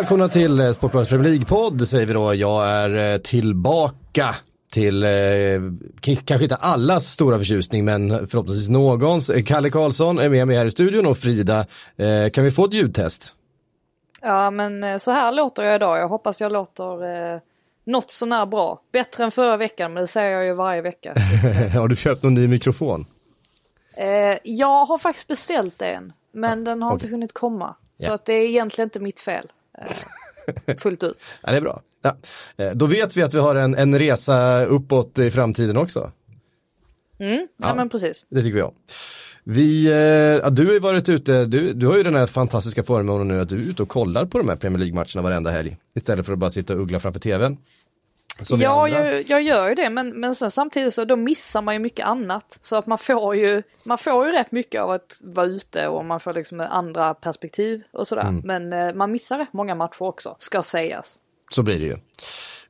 välkomna till eh, Sportbladets Premier League-podd säger vi då. Jag är eh, tillbaka till, eh, kanske inte allas stora förtjusning, men förhoppningsvis någons. Kalle Karlsson är med mig här i studion och Frida, eh, kan vi få ett ljudtest? Ja, men eh, så här låter jag idag. Jag hoppas jag låter eh, något sånär bra. Bättre än förra veckan, men det säger jag ju varje vecka. Har du köpt någon ny mikrofon? Eh, jag har faktiskt beställt en, men den har okay. inte hunnit komma. Så att det är egentligen inte mitt fel. Eh, fullt ut. ja, det är bra. Ja. Eh, då vet vi att vi har en, en resa uppåt i framtiden också. Mm, ja, men precis. Det tycker vi om. Vi, eh, du har ju varit ute, du, du har ju den här fantastiska förmånen nu att du är ute och kollar på de här Premier League-matcherna varenda helg. Istället för att bara sitta och uggla framför tvn. Ja, jag, jag, gör ju det, men, men sen samtidigt så då missar man ju mycket annat. Så att man får ju, man får ju rätt mycket av att vara ute och man får liksom andra perspektiv och sådär. Mm. Men eh, man missar rätt många matcher också, ska sägas. Så blir det ju.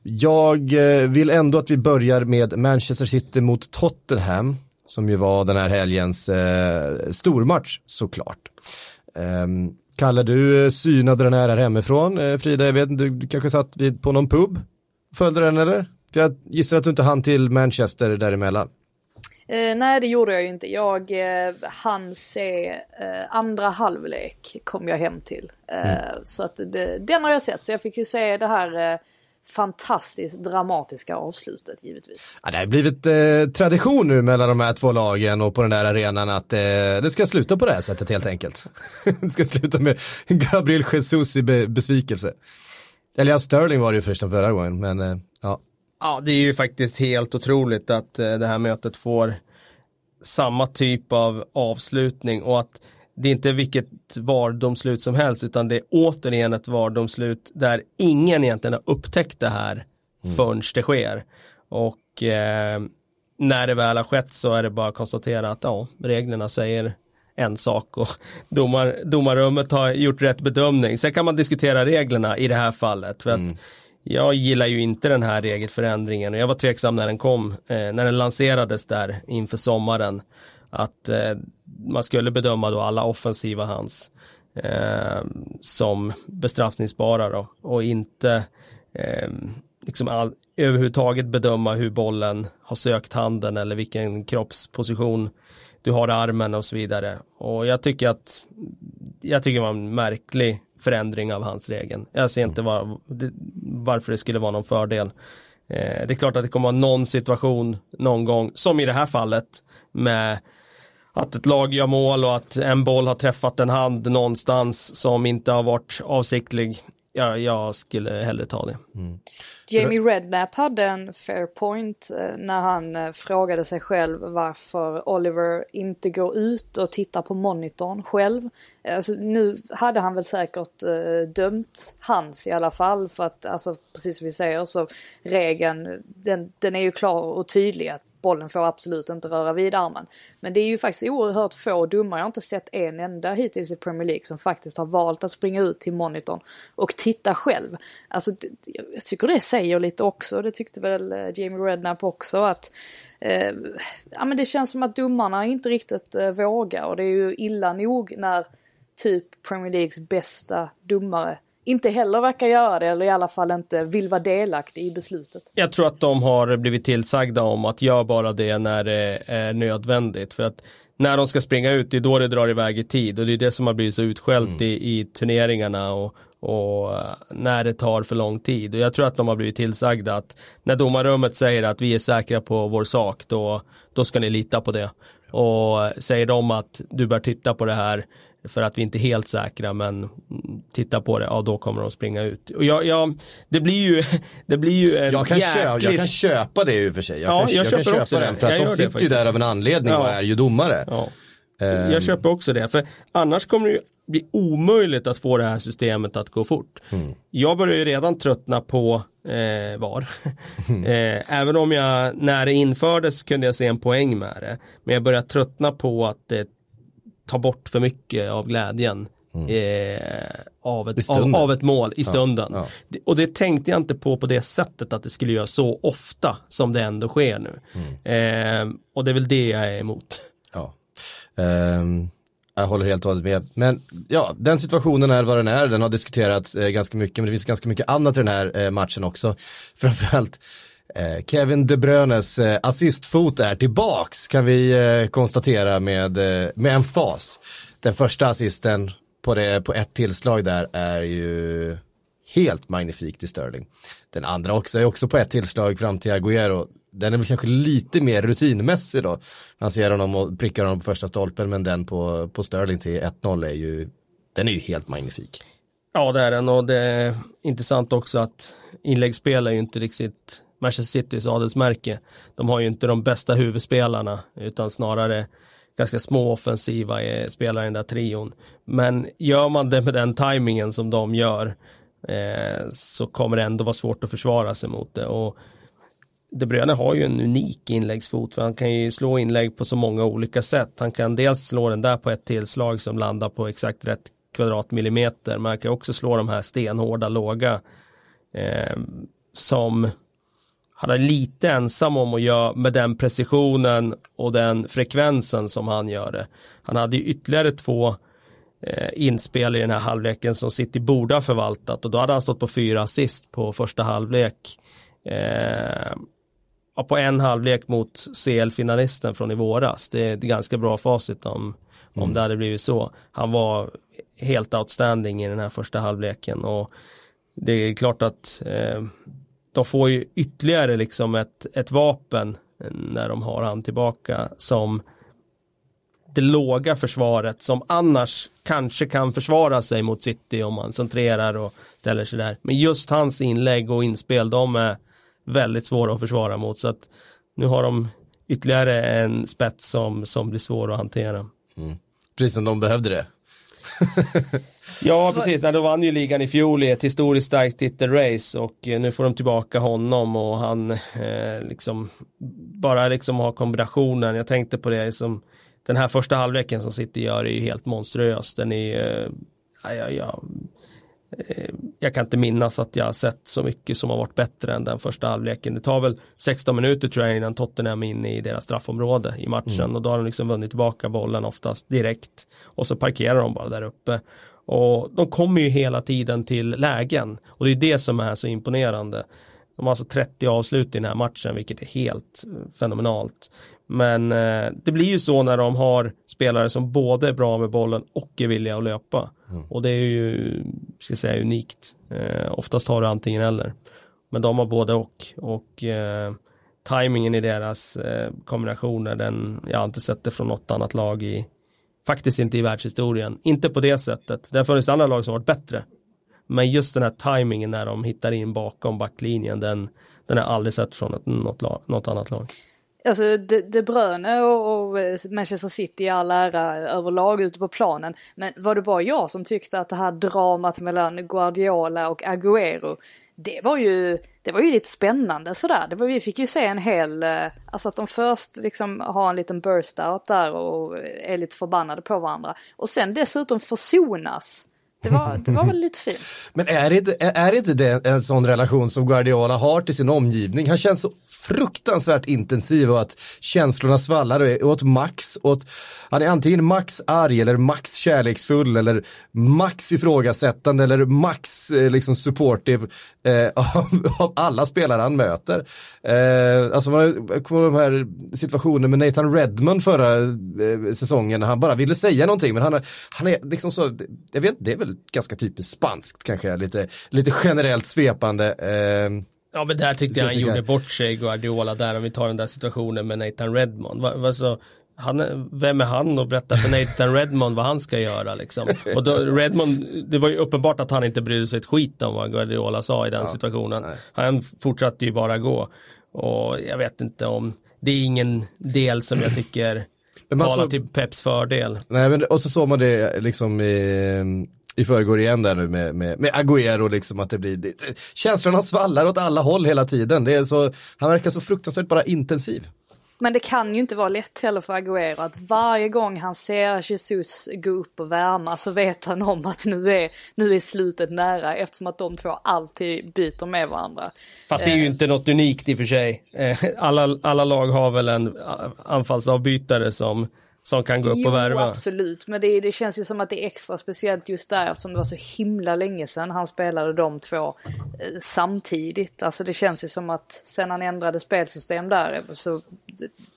Jag eh, vill ändå att vi börjar med Manchester City mot Tottenham, som ju var den här helgens eh, stormatch såklart. Um, Kalle, du eh, synade den här, här hemifrån. Frida, jag vet inte, du, du kanske satt vid, på någon pub? Följde den eller? För jag gissar att du inte hann till Manchester däremellan. Eh, nej, det gjorde jag ju inte. Jag eh, hann se eh, andra halvlek kom jag hem till. Eh, mm. Så att det, den har jag sett. Så jag fick ju se det här eh, fantastiskt dramatiska avslutet givetvis. Ja, det har blivit eh, tradition nu mellan de här två lagen och på den där arenan att eh, det ska sluta på det här sättet helt enkelt. det ska sluta med Gabriel Jesus i be besvikelse. Eller ja, Sterling var det ju först förra gången, men eh, ja. Ja, det är ju faktiskt helt otroligt att eh, det här mötet får samma typ av avslutning och att det är inte vilket VAR-domslut som helst utan det är återigen ett VAR-domslut där ingen egentligen har upptäckt det här mm. förrän det sker. Och eh, när det väl har skett så är det bara att konstatera att ja, reglerna säger en sak och domar, domarrummet har gjort rätt bedömning. Sen kan man diskutera reglerna i det här fallet. För att mm. Jag gillar ju inte den här regelförändringen och jag var tveksam när den kom, eh, när den lanserades där inför sommaren. Att eh, man skulle bedöma då alla offensiva hands eh, som bestraffningsbara då och inte eh, liksom all, överhuvudtaget bedöma hur bollen har sökt handen eller vilken kroppsposition du har armen och så vidare. Och jag tycker att jag tycker det var en märklig förändring av hans regeln. Jag ser inte var, varför det skulle vara någon fördel. Eh, det är klart att det kommer vara någon situation någon gång, som i det här fallet, med att ett lag gör mål och att en boll har träffat en hand någonstans som inte har varit avsiktlig ja, jag skulle hellre ta det. Mm. Jamie Redknapp hade en fair point eh, när han eh, frågade sig själv varför Oliver inte går ut och tittar på monitorn själv. Alltså, nu hade han väl säkert dömt hans i alla fall för att alltså precis som vi säger så regeln den, den är ju klar och tydlig att bollen får absolut inte röra vid armen. Men det är ju faktiskt oerhört få domare, jag har inte sett en enda hittills i Premier League som faktiskt har valt att springa ut till monitorn och titta själv. Alltså jag tycker det säger lite också, det tyckte väl eh, Jamie Redknapp också att eh, ja men det känns som att domarna inte riktigt eh, vågar och det är ju illa nog när typ Premier Leagues bästa domare inte heller verkar göra det eller i alla fall inte vill vara delaktig i beslutet. Jag tror att de har blivit tillsagda om att göra bara det när det är nödvändigt. För att när de ska springa ut, det är då det drar iväg i tid och det är det som har blivit så utskällt mm. i, i turneringarna och, och eh, när det tar för lång tid. Och jag tror att de har blivit tillsagda att när domarrummet säger att vi är säkra på vår sak, då, då ska ni lita på det. Och säger de att du bör titta på det här för att vi inte är helt säkra men titta på det, ja då kommer de springa ut. Och jag, jag, det blir ju, det blir ju en jag kan, jäkligt... köpa, jag kan köpa det i och för sig. Jag ja, kan, jag, jag kan köpa den för att de sitter ju där av en anledning ja. och är ju domare. Ja. Um... Jag köper också det, för annars kommer det ju bli omöjligt att få det här systemet att gå fort. Mm. Jag börjar ju redan tröttna på eh, VAR. Mm. eh, även om jag när det infördes kunde jag se en poäng med det. Men jag börjar tröttna på att det ta bort för mycket av glädjen mm. eh, av, ett, av, av, ett mål i stunden. Ja, ja. Och det tänkte jag inte på på det sättet att det skulle göra så ofta som det ändå sker nu. Mm. Eh, och det är väl det jag är emot. Ja. Um, Jag håller helt och hållet med. Men ja, den situationen är vad den är. Den har diskuterats eh, ganska mycket, men det finns ganska mycket annat i den här eh, matchen också. Framförallt Eh, Kevin De Bruynes eh, assistfot är tillbaks, kan vi eh, konstatera med, eh, med en fas. Den första assisten på, det, på ett tillslag där är ju helt magnifikt i Sterling. Den andra också är också på ett tillslag fram till Agüero. Den är väl kanske lite mer rutinmässig då. Han ser honom och prickar honom på första stolpen men den på, på Sterling till 1-0 är ju, den är ju helt magnifik. Ja det är den och det är intressant också att inläggsspel är ju inte riktigt Manchester Citys adelsmärke. De har ju inte de bästa huvudspelarna utan snarare ganska små offensiva eh, spelare i den där trion. Men gör man det med den tajmingen som de gör eh, så kommer det ändå vara svårt att försvara sig mot det. Och De Bruyne har ju en unik inläggsfot för han kan ju slå inlägg på så många olika sätt. Han kan dels slå den där på ett tillslag som landar på exakt rätt kvadratmillimeter. Men han kan också slå de här stenhårda låga eh, som han är lite ensam om att göra med den precisionen och den frekvensen som han gör det. Han hade ju ytterligare två eh, inspel i den här halvleken som City borde ha förvaltat och då hade han stått på fyra assist på första halvlek. Eh, på en halvlek mot CL-finalisten från i våras. Det är ett ganska bra facit om, om mm. det hade blivit så. Han var helt outstanding i den här första halvleken och det är klart att eh, de får ju ytterligare liksom ett, ett vapen när de har han tillbaka som det låga försvaret som annars kanske kan försvara sig mot City om man centrerar och ställer sig där. Men just hans inlägg och inspel, de är väldigt svåra att försvara mot. Så att nu har de ytterligare en spets som, som blir svår att hantera. Mm. Precis som de behövde det. ja, precis. Nej, då vann ju ligan i fjol i ett historiskt starkt titelrace och eh, nu får de tillbaka honom och han eh, liksom bara liksom har kombinationen. Jag tänkte på det som den här första halvleken som City gör är ju helt monstruös. Den är, eh, ja, ja, jag kan inte minnas att jag har sett så mycket som har varit bättre än den första halvleken. Det tar väl 16 minuter tror jag innan Tottenham är inne i deras straffområde i matchen mm. och då har de liksom vunnit tillbaka bollen oftast direkt och så parkerar de bara där uppe. Och de kommer ju hela tiden till lägen och det är det som är så imponerande. De har alltså 30 avslut i den här matchen vilket är helt eh, fenomenalt. Men eh, det blir ju så när de har spelare som både är bra med bollen och är villiga att löpa. Mm. Och det är ju, ska säga, unikt. Eh, oftast har du antingen eller. Men de har både och. Och eh, tajmingen i deras eh, kombinationer, den, jag har inte sett det från något annat lag i, faktiskt inte i världshistorien. Inte på det sättet. Det har funnits andra lag som varit bättre. Men just den här tajmingen när de hittar in bakom backlinjen, den, den har jag aldrig sett från ett, något, lag, något annat lag. Alltså De, De Bruyne och, och, eh, Manchester City i all ära överlag ute på planen. Men var det bara jag som tyckte att det här dramat mellan Guardiola och Agüero, det var ju, det var ju lite spännande sådär. Det var, vi fick ju se en hel, eh, alltså att de först liksom har en liten burst out där och är lite förbannade på varandra. Och sen dessutom försonas. Det var, det var väl lite fint. Men är inte, är det inte det en sån relation som Guardiola har till sin omgivning? Han känns så fruktansvärt intensiv och att känslorna svallar åt max. Åt, han är antingen max arg eller max kärleksfull eller max ifrågasättande eller max eh, liksom supportive eh, av, av, alla spelare han möter. Eh, alltså man kommer de här situationen med Nathan Redmond förra eh, säsongen när han bara ville säga någonting men han, han är liksom så, jag vet det är väl ganska typiskt spanskt kanske, lite, lite generellt svepande. Eh, Ja men där tyckte jag han gjorde bort sig Guardiola där om vi tar den där situationen med Nathan Redmond. Va, va, så, han, vem är han och berätta för Nathan Redmond vad han ska göra liksom. Och då, Redmond, det var ju uppenbart att han inte brydde sig ett skit om vad Guardiola sa i den ja, situationen. Nej. Han fortsatte ju bara gå. Och jag vet inte om, det är ingen del som jag tycker talar så, till Peps fördel. Nej men och så såg man det liksom i i förrgår igen där nu med, med, med Agüero liksom att det blir, det, känslorna svallar åt alla håll hela tiden. Det är så, han verkar så fruktansvärt bara intensiv. Men det kan ju inte vara lätt heller för Agüero att varje gång han ser Jesus gå upp och värma så vet han om att nu är, nu är slutet nära eftersom att de två alltid byter med varandra. Fast det är ju eh. inte något unikt i och för sig. Eh, alla, alla lag har väl en anfallsavbytare som som kan gå upp jo, och värva. absolut. Men det, det känns ju som att det är extra speciellt just där eftersom det var så himla länge sedan han spelade de två eh, samtidigt. Alltså det känns ju som att sen han ändrade spelsystem där så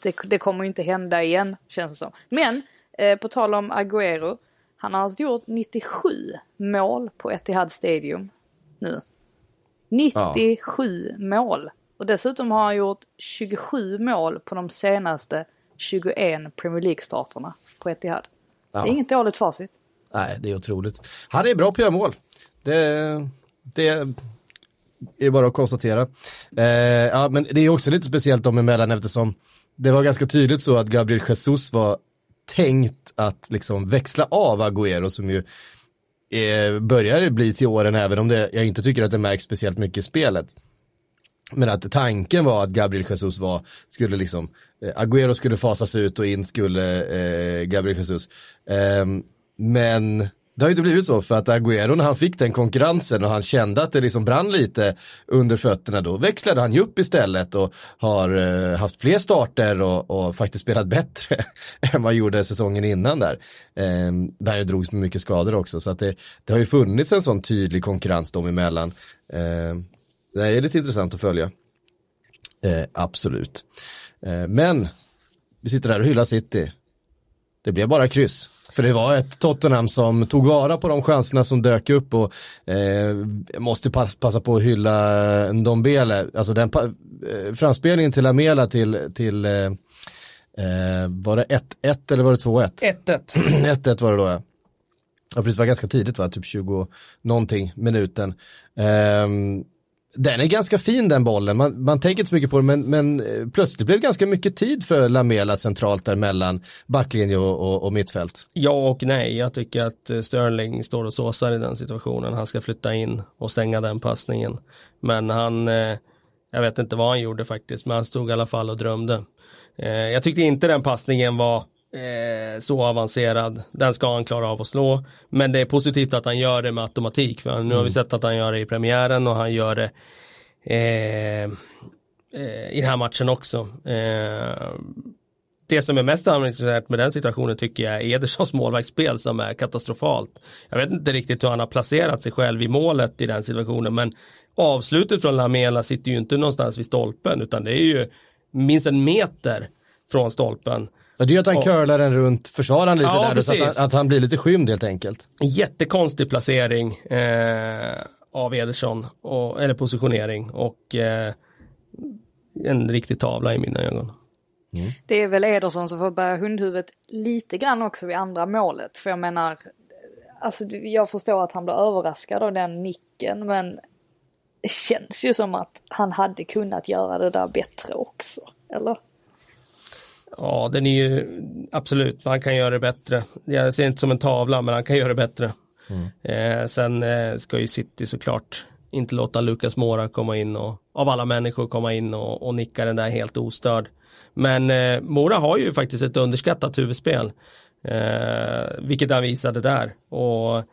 det, det kommer ju inte hända igen känns det som. Men eh, på tal om Agüero. Han har alltså gjort 97 mål på Etihad Stadium nu. 97 ja. mål. Och dessutom har han gjort 27 mål på de senaste 21 Premier League-starterna på Etihad. Ja. Det är inget dåligt facit. Nej, det är otroligt. Han är bra på att göra mål. Det, det är bara att konstatera. Eh, ja, men det är också lite speciellt dem emellan eftersom det var ganska tydligt så att Gabriel Jesus var tänkt att liksom växla av Agüero som ju eh, börjar bli till åren även om det, jag inte tycker att det märks speciellt mycket i spelet. Men att tanken var att Gabriel Jesus var, skulle liksom, eh, Agüero skulle fasas ut och in skulle eh, Gabriel Jesus. Eh, men det har ju inte blivit så för att Agüero när han fick den konkurrensen och han kände att det liksom brann lite under fötterna då växlade han ju upp istället och har eh, haft fler starter och, och, faktiskt spelat bättre än vad han gjorde säsongen innan där. Eh, där jag drogs med mycket skador också så att det, det har ju funnits en sån tydlig konkurrens dem emellan. Eh, det är lite intressant att följa. Eh, absolut. Eh, men vi sitter här och hyllar City. Det blev bara kryss. För det var ett Tottenham som tog vara på de chanserna som dök upp och eh, måste pass, passa på att hylla Ndombele. Alltså den eh, framspelningen till Amela till, till eh, eh var det 1-1 eller var det 2-1? 1-1. 1-1 var det då ja. Ja precis, det var ganska tidigt va, typ 20 någonting minuten. Um, den är ganska fin den bollen, man, man tänker inte så mycket på det men, men eh, plötsligt blev det ganska mycket tid för Lamela centralt där mellan backlinje och, och, och, mittfält. Ja och nej, jag tycker att eh, Sterling står och såsar i den situationen. Han ska flytta in och stänga den passningen. Men han, eh, jag vet inte vad han gjorde faktiskt, men han stod i alla fall och drömde. Jag tyckte inte den passningen var eh, så avancerad. Den ska han klara av att slå. Men det är positivt att han gör det med automatik. För nu har vi mm. sett att han gör det i premiären och han gör det eh, eh, i den här matchen också. Eh, det som är mest anmärkningsvärt med den situationen tycker jag är Edersons målvaktsspel som är katastrofalt. Jag vet inte riktigt hur han har placerat sig själv i målet i den situationen men avslutet från Lamela sitter ju inte någonstans vid stolpen utan det är ju minst en meter från stolpen. Ja, det är att han och, curlar den runt försvararen lite ja, där, så att han, att han, blir lite skymd helt enkelt. Jättekonstig placering eh, av Ederson, och, eller positionering och eh, en riktig tavla i mina ögon. Mm. Det är väl Ederson som får bära hundhuvudet lite grann också vid andra målet. För jag menar, alltså jag förstår att han blir överraskad av den nicken men det känns ju som att han hade kunnat göra det där bättre också, eller? Ja, den är ju absolut, han kan göra det bättre. Jag ser inte som en tavla, men han kan göra det bättre. Mm. Eh, sen eh, ska ju City såklart inte låta Lucas Mora komma in och av alla människor komma in och, och nicka den där helt ostörd. Men eh, Mora har ju faktiskt ett underskattat huvudspel. Eh, vilket han visade där. Och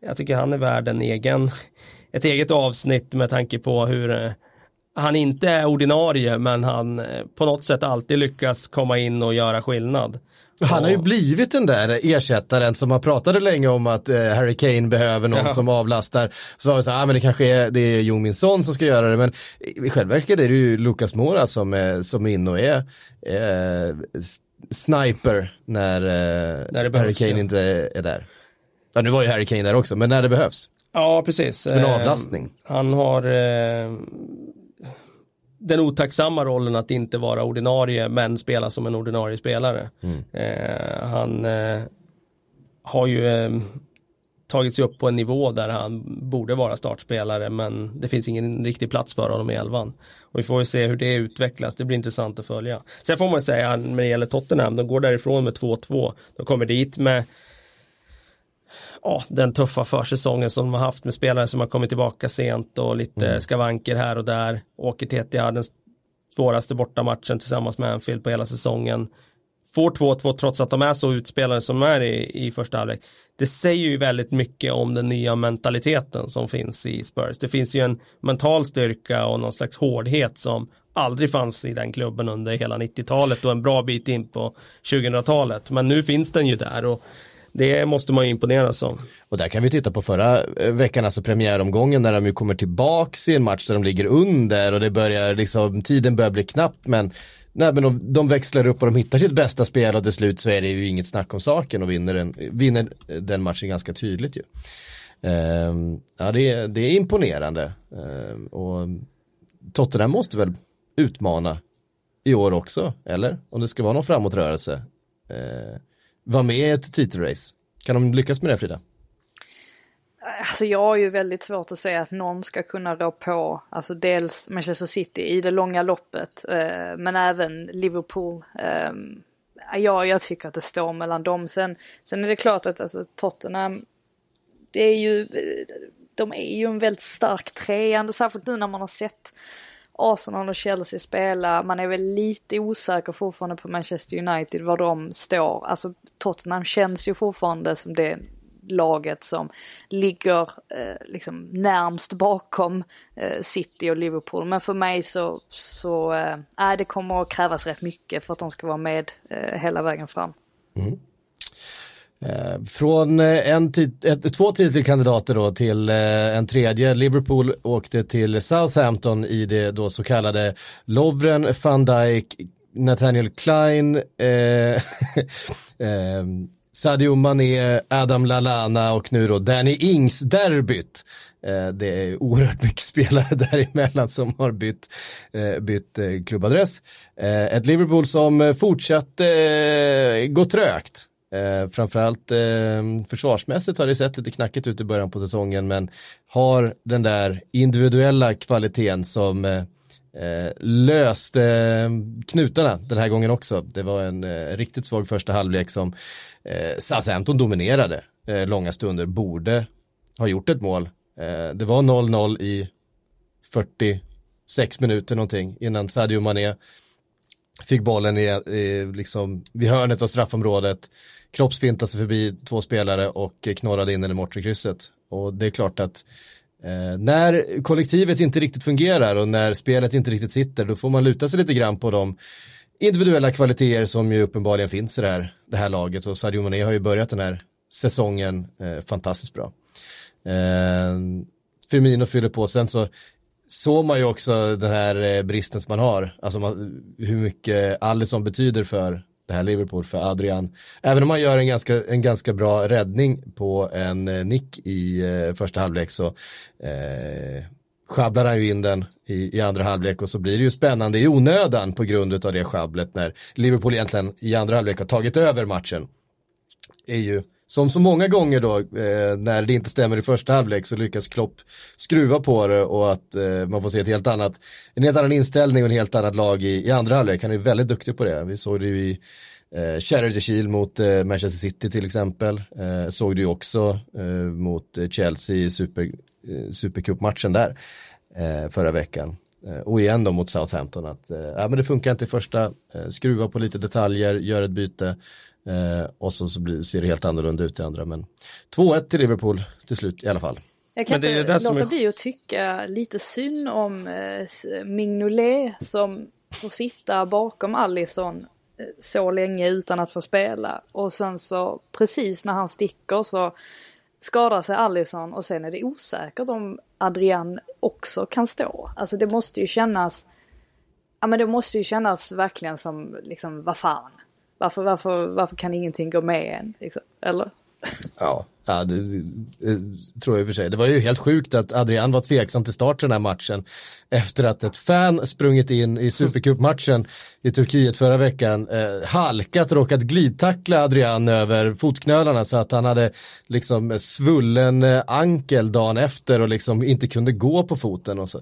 jag tycker han är värd en egen, ett eget avsnitt med tanke på hur eh, han inte är ordinarie men han eh, på något sätt alltid lyckas komma in och göra skillnad. Han har ju blivit den där ersättaren som man pratade länge om att eh, Harry Kane behöver någon ja. som avlastar. Så var det så här, ah, men det kanske är, det är Jo Min Son som ska göra det, men i själva verket är det ju Lucas Mora som är, som är inne och är eh, sniper när, eh, när behövs, Harry Kane ja. inte är där. Ja, nu var ju Harry Kane där också, men när det behövs. Ja, precis. Som en eh, avlastning. han har eh, den otacksamma rollen att inte vara ordinarie men spela som en ordinarie spelare. Mm. Eh, han eh, har ju eh, tagit sig upp på en nivå där han borde vara startspelare men det finns ingen riktig plats för honom i elvan. Och vi får ju se hur det utvecklas, det blir intressant att följa. Sen får man säga när det gäller Tottenham, de går därifrån med 2-2. De kommer dit med ja, den tuffa försäsongen som de har haft med spelare som har kommit tillbaka sent och lite mm. skavanker här och där. Åker till Etihad, den svåraste bortamatchen tillsammans med Anfield på hela säsongen. får 2-2 trots att de är så utspelade som de är i, i första halvlek. Det säger ju väldigt mycket om den nya mentaliteten som finns i Spurs. Det finns ju en mental styrka och någon slags hårdhet som aldrig fanns i den klubben under hela 90-talet och en bra bit in på 2000-talet. Men nu finns den ju där och det måste man ju imponeras av. Och där kan vi titta på förra eh, veckan, alltså premiäromgången när de ju kommer tillbaks i en match där de ligger under och det börjar liksom, tiden börjar bli knapp men Nej men de, de växlar upp och de hittar sitt bästa spel och till slut så är det ju inget snack om saken och vinner den, vinner den matchen ganska tydligt ju. Ehm, ja det är, det är imponerande. Ehm, och Tottenham måste väl utmana i år också, eller? Om det ska vara någon framåtrörelse. Ehm, vara med i ett titelrace. Kan de lyckas med det Frida? Alltså jag har ju väldigt svårt att säga att någon ska kunna rå på, alltså dels Manchester City i det långa loppet, eh, men även Liverpool. Eh, ja, jag tycker att det står mellan dem. Sen, sen är det klart att alltså, Tottenham, det är ju, eh, de är ju en väldigt stark treande, särskilt nu när man har sett Arsenal och Chelsea spela, man är väl lite osäker fortfarande på Manchester United var de står. Alltså Tottenham känns ju fortfarande som det laget som ligger eh, liksom närmst bakom eh, City och Liverpool. Men för mig så, så eh, det kommer att krävas rätt mycket för att de ska vara med eh, hela vägen fram. Mm. Eh, från eh, en ett, två titelkandidater då till eh, en tredje. Liverpool åkte till Southampton i det då så kallade Lovren, van Dijk, Nathaniel Klein, eh, eh Sadio Mané, Adam Lalana och nu då Danny Ings-derbyt. Eh, det är oerhört mycket spelare däremellan som har bytt, eh, bytt eh, klubbadress. Eh, ett Liverpool som fortsatte gå trögt. Eh, framförallt eh, försvarsmässigt har det sett lite knackigt ut i början på säsongen men har den där individuella kvaliteten som eh, löste knutarna den här gången också. Det var en riktigt svag första halvlek som eh, Southampton dominerade eh, långa stunder, borde ha gjort ett mål. Eh, det var 0-0 i 46 minuter någonting innan Sadio Mané fick bollen i, i, liksom, vid hörnet av straffområdet, kroppsfintade sig förbi två spelare och knorrade in den i bortre krysset. Och det är klart att eh, när kollektivet inte riktigt fungerar och när spelet inte riktigt sitter, då får man luta sig lite grann på de individuella kvaliteter som ju uppenbarligen finns i det här, det här laget och Sadio Mané har ju börjat den här säsongen eh, fantastiskt bra. Eh, Firmino fyller på, sen så såg man ju också den här eh, bristen som man har, alltså man, hur mycket Alisson betyder för det här Liverpool, för Adrian. Även om man gör en ganska, en ganska bra räddning på en eh, nick i eh, första halvlek så eh, sjabblar han ju in den i, i andra halvlek och så blir det ju spännande i onödan på grund av det sjabblet när Liverpool egentligen i andra halvlek har tagit över matchen. är ju som så många gånger då eh, när det inte stämmer i första halvlek så lyckas Klopp skruva på det och att eh, man får se ett helt annat, en helt annan inställning och en helt annat lag i, i andra halvlek. Han är väldigt duktig på det. Vi såg det ju i eh, Shield mot eh, Manchester City till exempel. Eh, såg det ju också eh, mot eh, Chelsea i super, eh, supercupmatchen där eh, förra veckan. Eh, och igen då mot Southampton att eh, ja, men det funkar inte i första, skruva på lite detaljer, gör ett byte eh, och så, så blir, ser det helt annorlunda ut i andra. Men 2-1 till Liverpool till slut i alla fall. Jag kan inte låta är... bli att tycka lite synd om eh, Mignolet som får sitta bakom Allison eh, så länge utan att få spela. Och sen så precis när han sticker så skadar sig Allison och sen är det osäkert om Adrian också kan stå. Alltså det måste ju kännas, ja men det måste ju kännas verkligen som liksom vad fan. Varför, varför, varför kan ingenting gå med än? Liksom? Eller? Ja, ja det, det, tror jag i och för sig. Det var ju helt sjukt att Adrian var tveksam till start den här matchen efter att ett fan sprungit in i Supercup-matchen i Turkiet förra veckan, eh, halkat, råkat glidtackla Adrian över fotknölarna så att han hade liksom svullen eh, ankel dagen efter och liksom inte kunde gå på foten och så.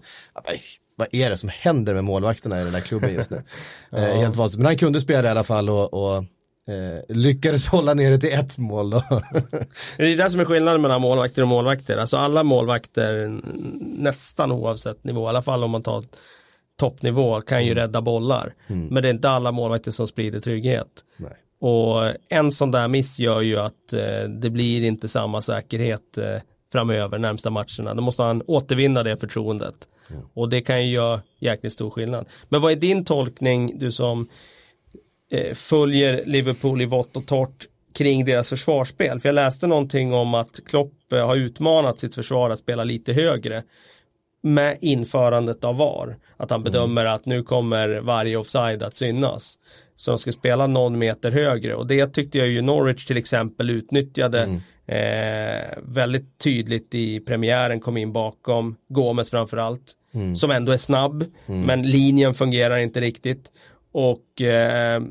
Vad är det som händer med målvakterna i den här klubben just nu? ja. eh, helt vansinnigt, men han kunde spela i alla fall och, och Eh, lyckades hålla ner det till ett mål då. det är det som är skillnaden mellan målvakter och målvakter. Alltså alla målvakter, nästan oavsett nivå, i alla fall om man tar toppnivå, kan ju mm. rädda bollar. Mm. Men det är inte alla målvakter som sprider trygghet. Nej. Och en sån där miss gör ju att eh, det blir inte samma säkerhet eh, framöver närmsta matcherna. Då måste han återvinna det förtroendet. Mm. Och det kan ju göra jäkligt stor skillnad. Men vad är din tolkning, du som eh, följer Liverpool i vått och torrt kring deras försvarsspel? För jag läste någonting om att Klopp eh, har utmanat sitt försvar att spela lite högre med införandet av VAR. Att han mm. bedömer mm. att nu kommer varje offside att synas. Så de ska spela någon meter högre och det tyckte jag ju Norwich till exempel utnyttjade mm. Eh, väldigt tydligt i premiären, kom in bakom Gomes framförallt. Mm. Som ändå är snabb, mm. men linjen fungerar inte riktigt. Och eh,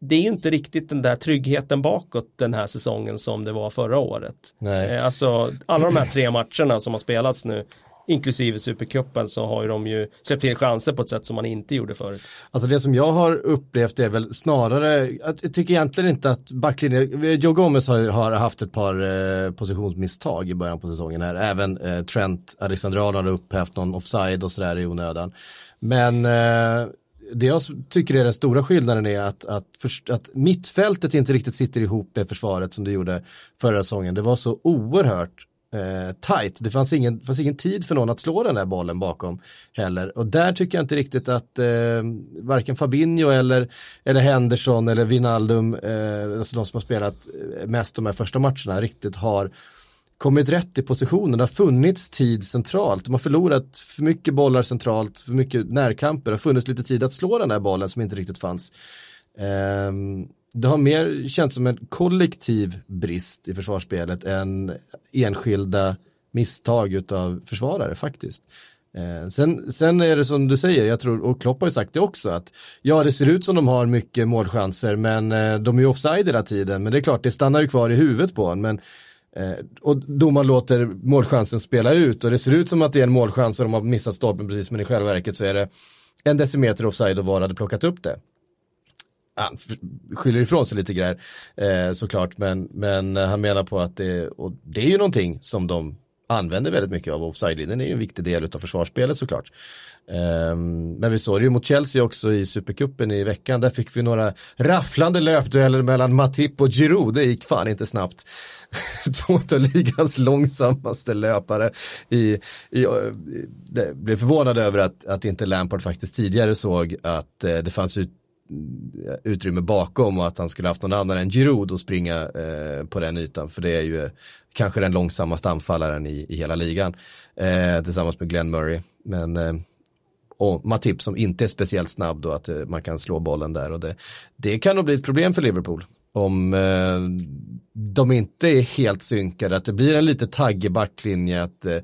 det är ju inte riktigt den där tryggheten bakåt den här säsongen som det var förra året. Eh, alltså alla de här tre matcherna som har spelats nu inklusive Supercupen så har ju de ju släppt till chanser på ett sätt som man inte gjorde förut. Alltså det som jag har upplevt är väl snarare, jag tycker egentligen inte att backlinjen, Joe Gomez har, har haft ett par eh, positionsmisstag i början på säsongen här, även eh, Trent Alexander har upphävt någon offside och sådär i onödan. Men eh, det jag tycker är den stora skillnaden är att, att, för, att mittfältet inte riktigt sitter ihop med försvaret som det gjorde förra säsongen. Det var så oerhört eh, tight. Det fanns ingen, fanns ingen tid för någon att slå den där bollen bakom heller. Och där tycker jag inte riktigt att eh, varken Fabinho eller, eller Henderson eller Vinaldum, eh, alltså de som har spelat eh, mest de här första matcherna, riktigt har kommit rätt i positionen. Det har funnits tid centralt. De har förlorat för mycket bollar centralt, för mycket närkamper. Det har funnits lite tid att slå den där bollen som inte riktigt fanns. Um, det har mer känts som en kollektiv brist i försvarsspelet än enskilda misstag utav försvarare faktiskt. Eh, sen, sen är det som du säger, jag tror, och Klopp har ju sagt det också, att ja det ser ut som de har mycket målchanser men eh, de är ju offside hela tiden, men det är klart det stannar ju kvar i huvudet på en. Men, eh, och domaren låter målchansen spela ut och det ser ut som att det är en målchans och de har missat stolpen precis men i själva verket så är det en decimeter offside och VAR hade plockat upp det han skyller ifrån sig lite grejer eh, såklart men, men han menar på att det, och det är ju någonting som de använder väldigt mycket av offside-linjen är ju en viktig del av försvarsspelet såklart. Ehm, men vi såg det ju mot Chelsea också i Supercupen i veckan. Där fick vi några rafflande löpdueller mellan Matip och Giroud. Det gick fan inte snabbt. Två av ligans långsammaste löpare. I, i, eh, det blev förvånad över att, att inte Lampard faktiskt tidigare såg att eh, det fanns ut utrymme bakom och att han skulle haft någon annan än Giroud att springa eh, på den ytan. För det är ju kanske den långsammaste anfallaren i, i hela ligan. Eh, tillsammans med Glenn Murray. Men eh, och Matip som inte är speciellt snabb då att eh, man kan slå bollen där. Och det, det kan nog bli ett problem för Liverpool. Om eh, de inte är helt synkade, att det blir en lite taggig backlinje. Att eh,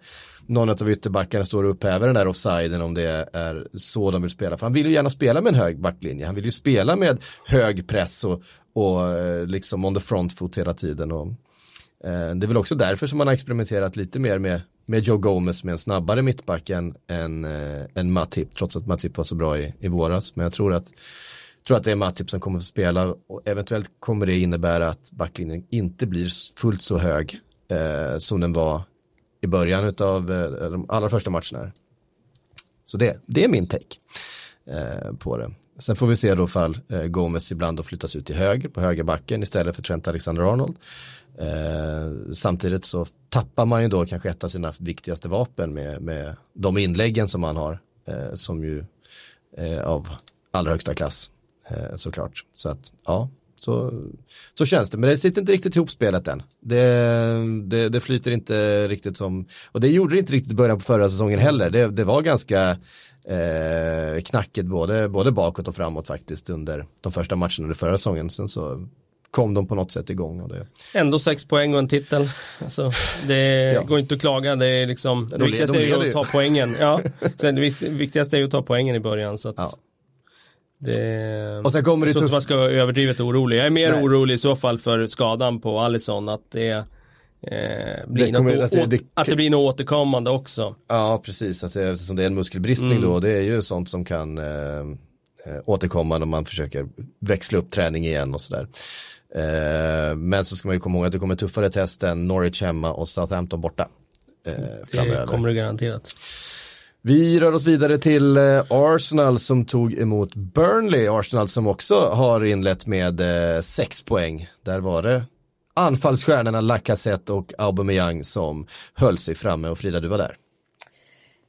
någon av ytterbackarna står och upphäver den där offsiden om det är så de vill spela. För han vill ju gärna spela med en hög backlinje. Han vill ju spela med hög press och, och eh, liksom on the front foot hela tiden. Och, eh, det är väl också därför som man har experimenterat lite mer med, med Joe Gomez med en snabbare mittback än, än, eh, än Matip. Trots att Matip var så bra i, i våras. Men jag tror att tror att det är Matip som kommer att spela och eventuellt kommer det innebära att backlinjen inte blir fullt så hög eh, som den var i början av eh, de allra första matcherna. Så det, det är min take eh, på det. Sen får vi se då fall eh, Gomes ibland då flyttas ut till höger på högerbacken istället för Trent Alexander-Arnold. Eh, samtidigt så tappar man ju då kanske ett av sina viktigaste vapen med, med de inläggen som man har eh, som ju eh, av allra högsta klass eh, såklart. Så att ja, så, så känns det, men det sitter inte riktigt ihop spelet än. Det, det, det flyter inte riktigt som, och det gjorde det inte riktigt i början på förra säsongen heller. Det, det var ganska eh, knackigt både, både bakåt och framåt faktiskt under de första matcherna under förra säsongen. Sen så kom de på något sätt igång. Och det... Ändå sex poäng och en titel. Alltså, det ja. går inte att klaga. Det, är liksom, det viktigaste de är ju att ta poängen. Ja. Sen det viktigaste är ju att ta poängen i början. Så att... ja. Det, och sen kommer det jag tror inte man ska vara överdrivet orolig. Jag är mer Nej. orolig i så fall för skadan på Allison. Att det, eh, blir det kommer, något, att, det, det, att det blir något återkommande också. Ja, precis. Att det, eftersom det är en muskelbristning mm. då. Det är ju sånt som kan eh, eh, återkomma när man försöker växla upp träning igen och sådär. Eh, men så ska man ju komma ihåg att det kommer tuffare test än Norwich hemma och Southampton borta. Eh, det kommer det garanterat. Vi rör oss vidare till eh, Arsenal som tog emot Burnley. Arsenal som också har inlett med eh, sex poäng. Där var det anfallsstjärnorna Lacazette och Aubameyang som höll sig framme och Frida du var där.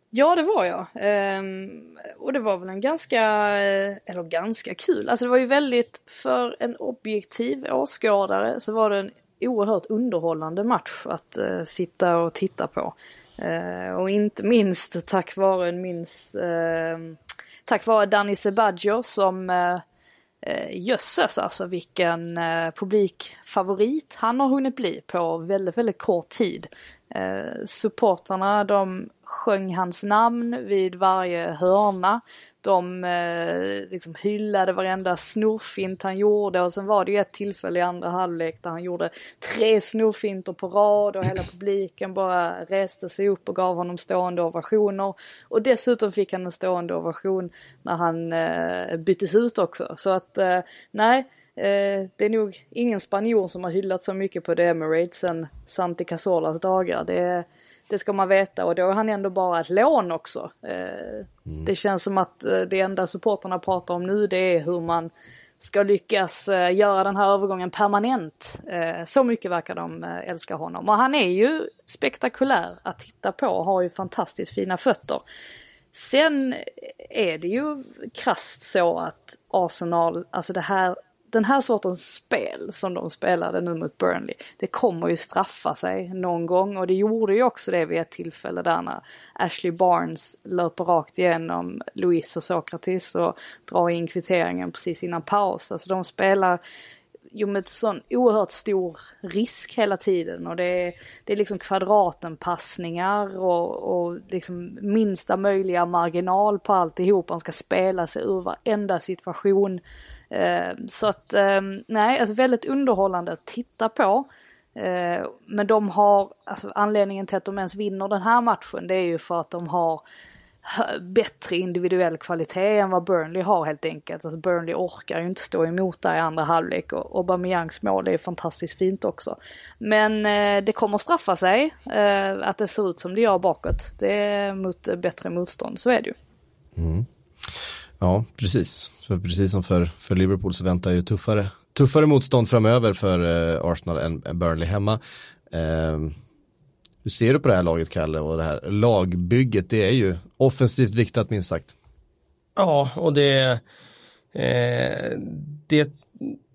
Ja det var jag. Ehm, och det var väl en ganska, eh, eller ganska kul, alltså det var ju väldigt, för en objektiv åskådare så var det en oerhört underhållande match att eh, sitta och titta på. Eh, och inte minst tack vare minst, ehm, tack vare Danny Sebaggio som eh, eh, jösses alltså vilken publikfavorit han har hunnit bli på väldigt, väldigt kort tid. Eh, supportrarna de sjöng hans namn vid varje hörna. De eh, liksom hyllade varenda snurrfint han gjorde och sen var det ju ett tillfälle i andra halvlek där han gjorde tre snurrfinter på rad och hela publiken bara reste sig upp och gav honom stående ovationer. Och dessutom fick han en stående ovation när han eh, byttes ut också. Så att eh, nej, eh, det är nog ingen spanjor som har hyllat så mycket på The Emirates sen Santi Casolas dagar. Det är det ska man veta och då är han ändå bara ett lån också. Eh, mm. Det känns som att eh, det enda supporterna pratar om nu det är hur man ska lyckas eh, göra den här övergången permanent. Så mycket verkar de älska honom. Och han är ju spektakulär att titta på har ju fantastiskt fina fötter. Sen är det ju krasst så att Arsenal, alltså det här den här sortens spel som de spelade nu mot Burnley, det kommer ju straffa sig någon gång och det gjorde ju också det vid ett tillfälle där när Ashley Barnes löper rakt igenom Louise och Sokratis och drar in kvitteringen precis innan paus. Alltså de spelar Jo, med sån oerhört stor risk hela tiden och det är, det är liksom kvadratenpassningar och, och liksom minsta möjliga marginal på alltihop. Man ska spela sig ur varenda situation. Eh, så att eh, nej, alltså väldigt underhållande att titta på. Eh, men de har, alltså anledningen till att de ens vinner den här matchen det är ju för att de har bättre individuell kvalitet än vad Burnley har helt enkelt. Alltså Burnley orkar ju inte stå emot där i andra halvlek och Aubameyangs mål är fantastiskt fint också. Men eh, det kommer straffa sig eh, att det ser ut som det gör bakåt. Det är mot eh, bättre motstånd, så är det ju. Mm. Ja, precis. För precis som för, för Liverpool så väntar ju tuffare, tuffare motstånd framöver för eh, Arsenal än, än Burnley hemma. Ehm, hur ser du på det här laget Kalle och det här lagbygget? Det är ju offensivt viktat minst sagt. Ja, och det, eh, det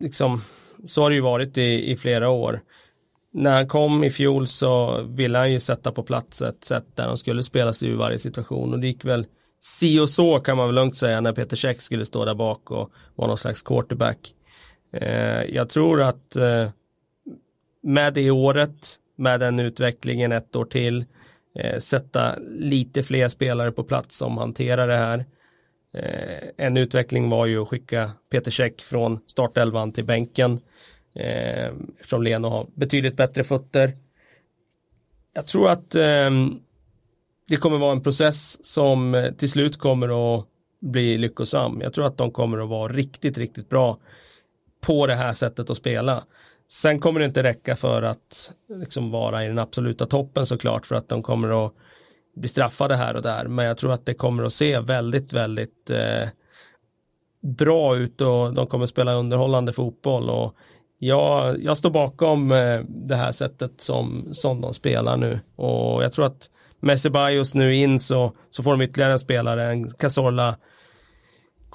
liksom, så har det ju varit i, i flera år. När han kom i fjol så ville han ju sätta på plats ett sätt där de skulle spela sig ur varje situation och det gick väl si och så kan man väl lugnt säga när Peter Käck skulle stå där bak och vara någon slags quarterback. Eh, jag tror att eh, med det året med den utvecklingen ett år till. Eh, sätta lite fler spelare på plats som hanterar det här. Eh, en utveckling var ju att skicka Peter Käck från startelvan till bänken. Eh, eftersom Leno har betydligt bättre fötter. Jag tror att eh, det kommer vara en process som eh, till slut kommer att bli lyckosam. Jag tror att de kommer att vara riktigt, riktigt bra på det här sättet att spela. Sen kommer det inte räcka för att liksom vara i den absoluta toppen såklart för att de kommer att bli straffade här och där. Men jag tror att det kommer att se väldigt, väldigt eh, bra ut och de kommer spela underhållande fotboll. Och jag, jag står bakom eh, det här sättet som, som de spelar nu. Och jag tror att med Ceballos nu in så, så får de ytterligare en spelare, en Cazorla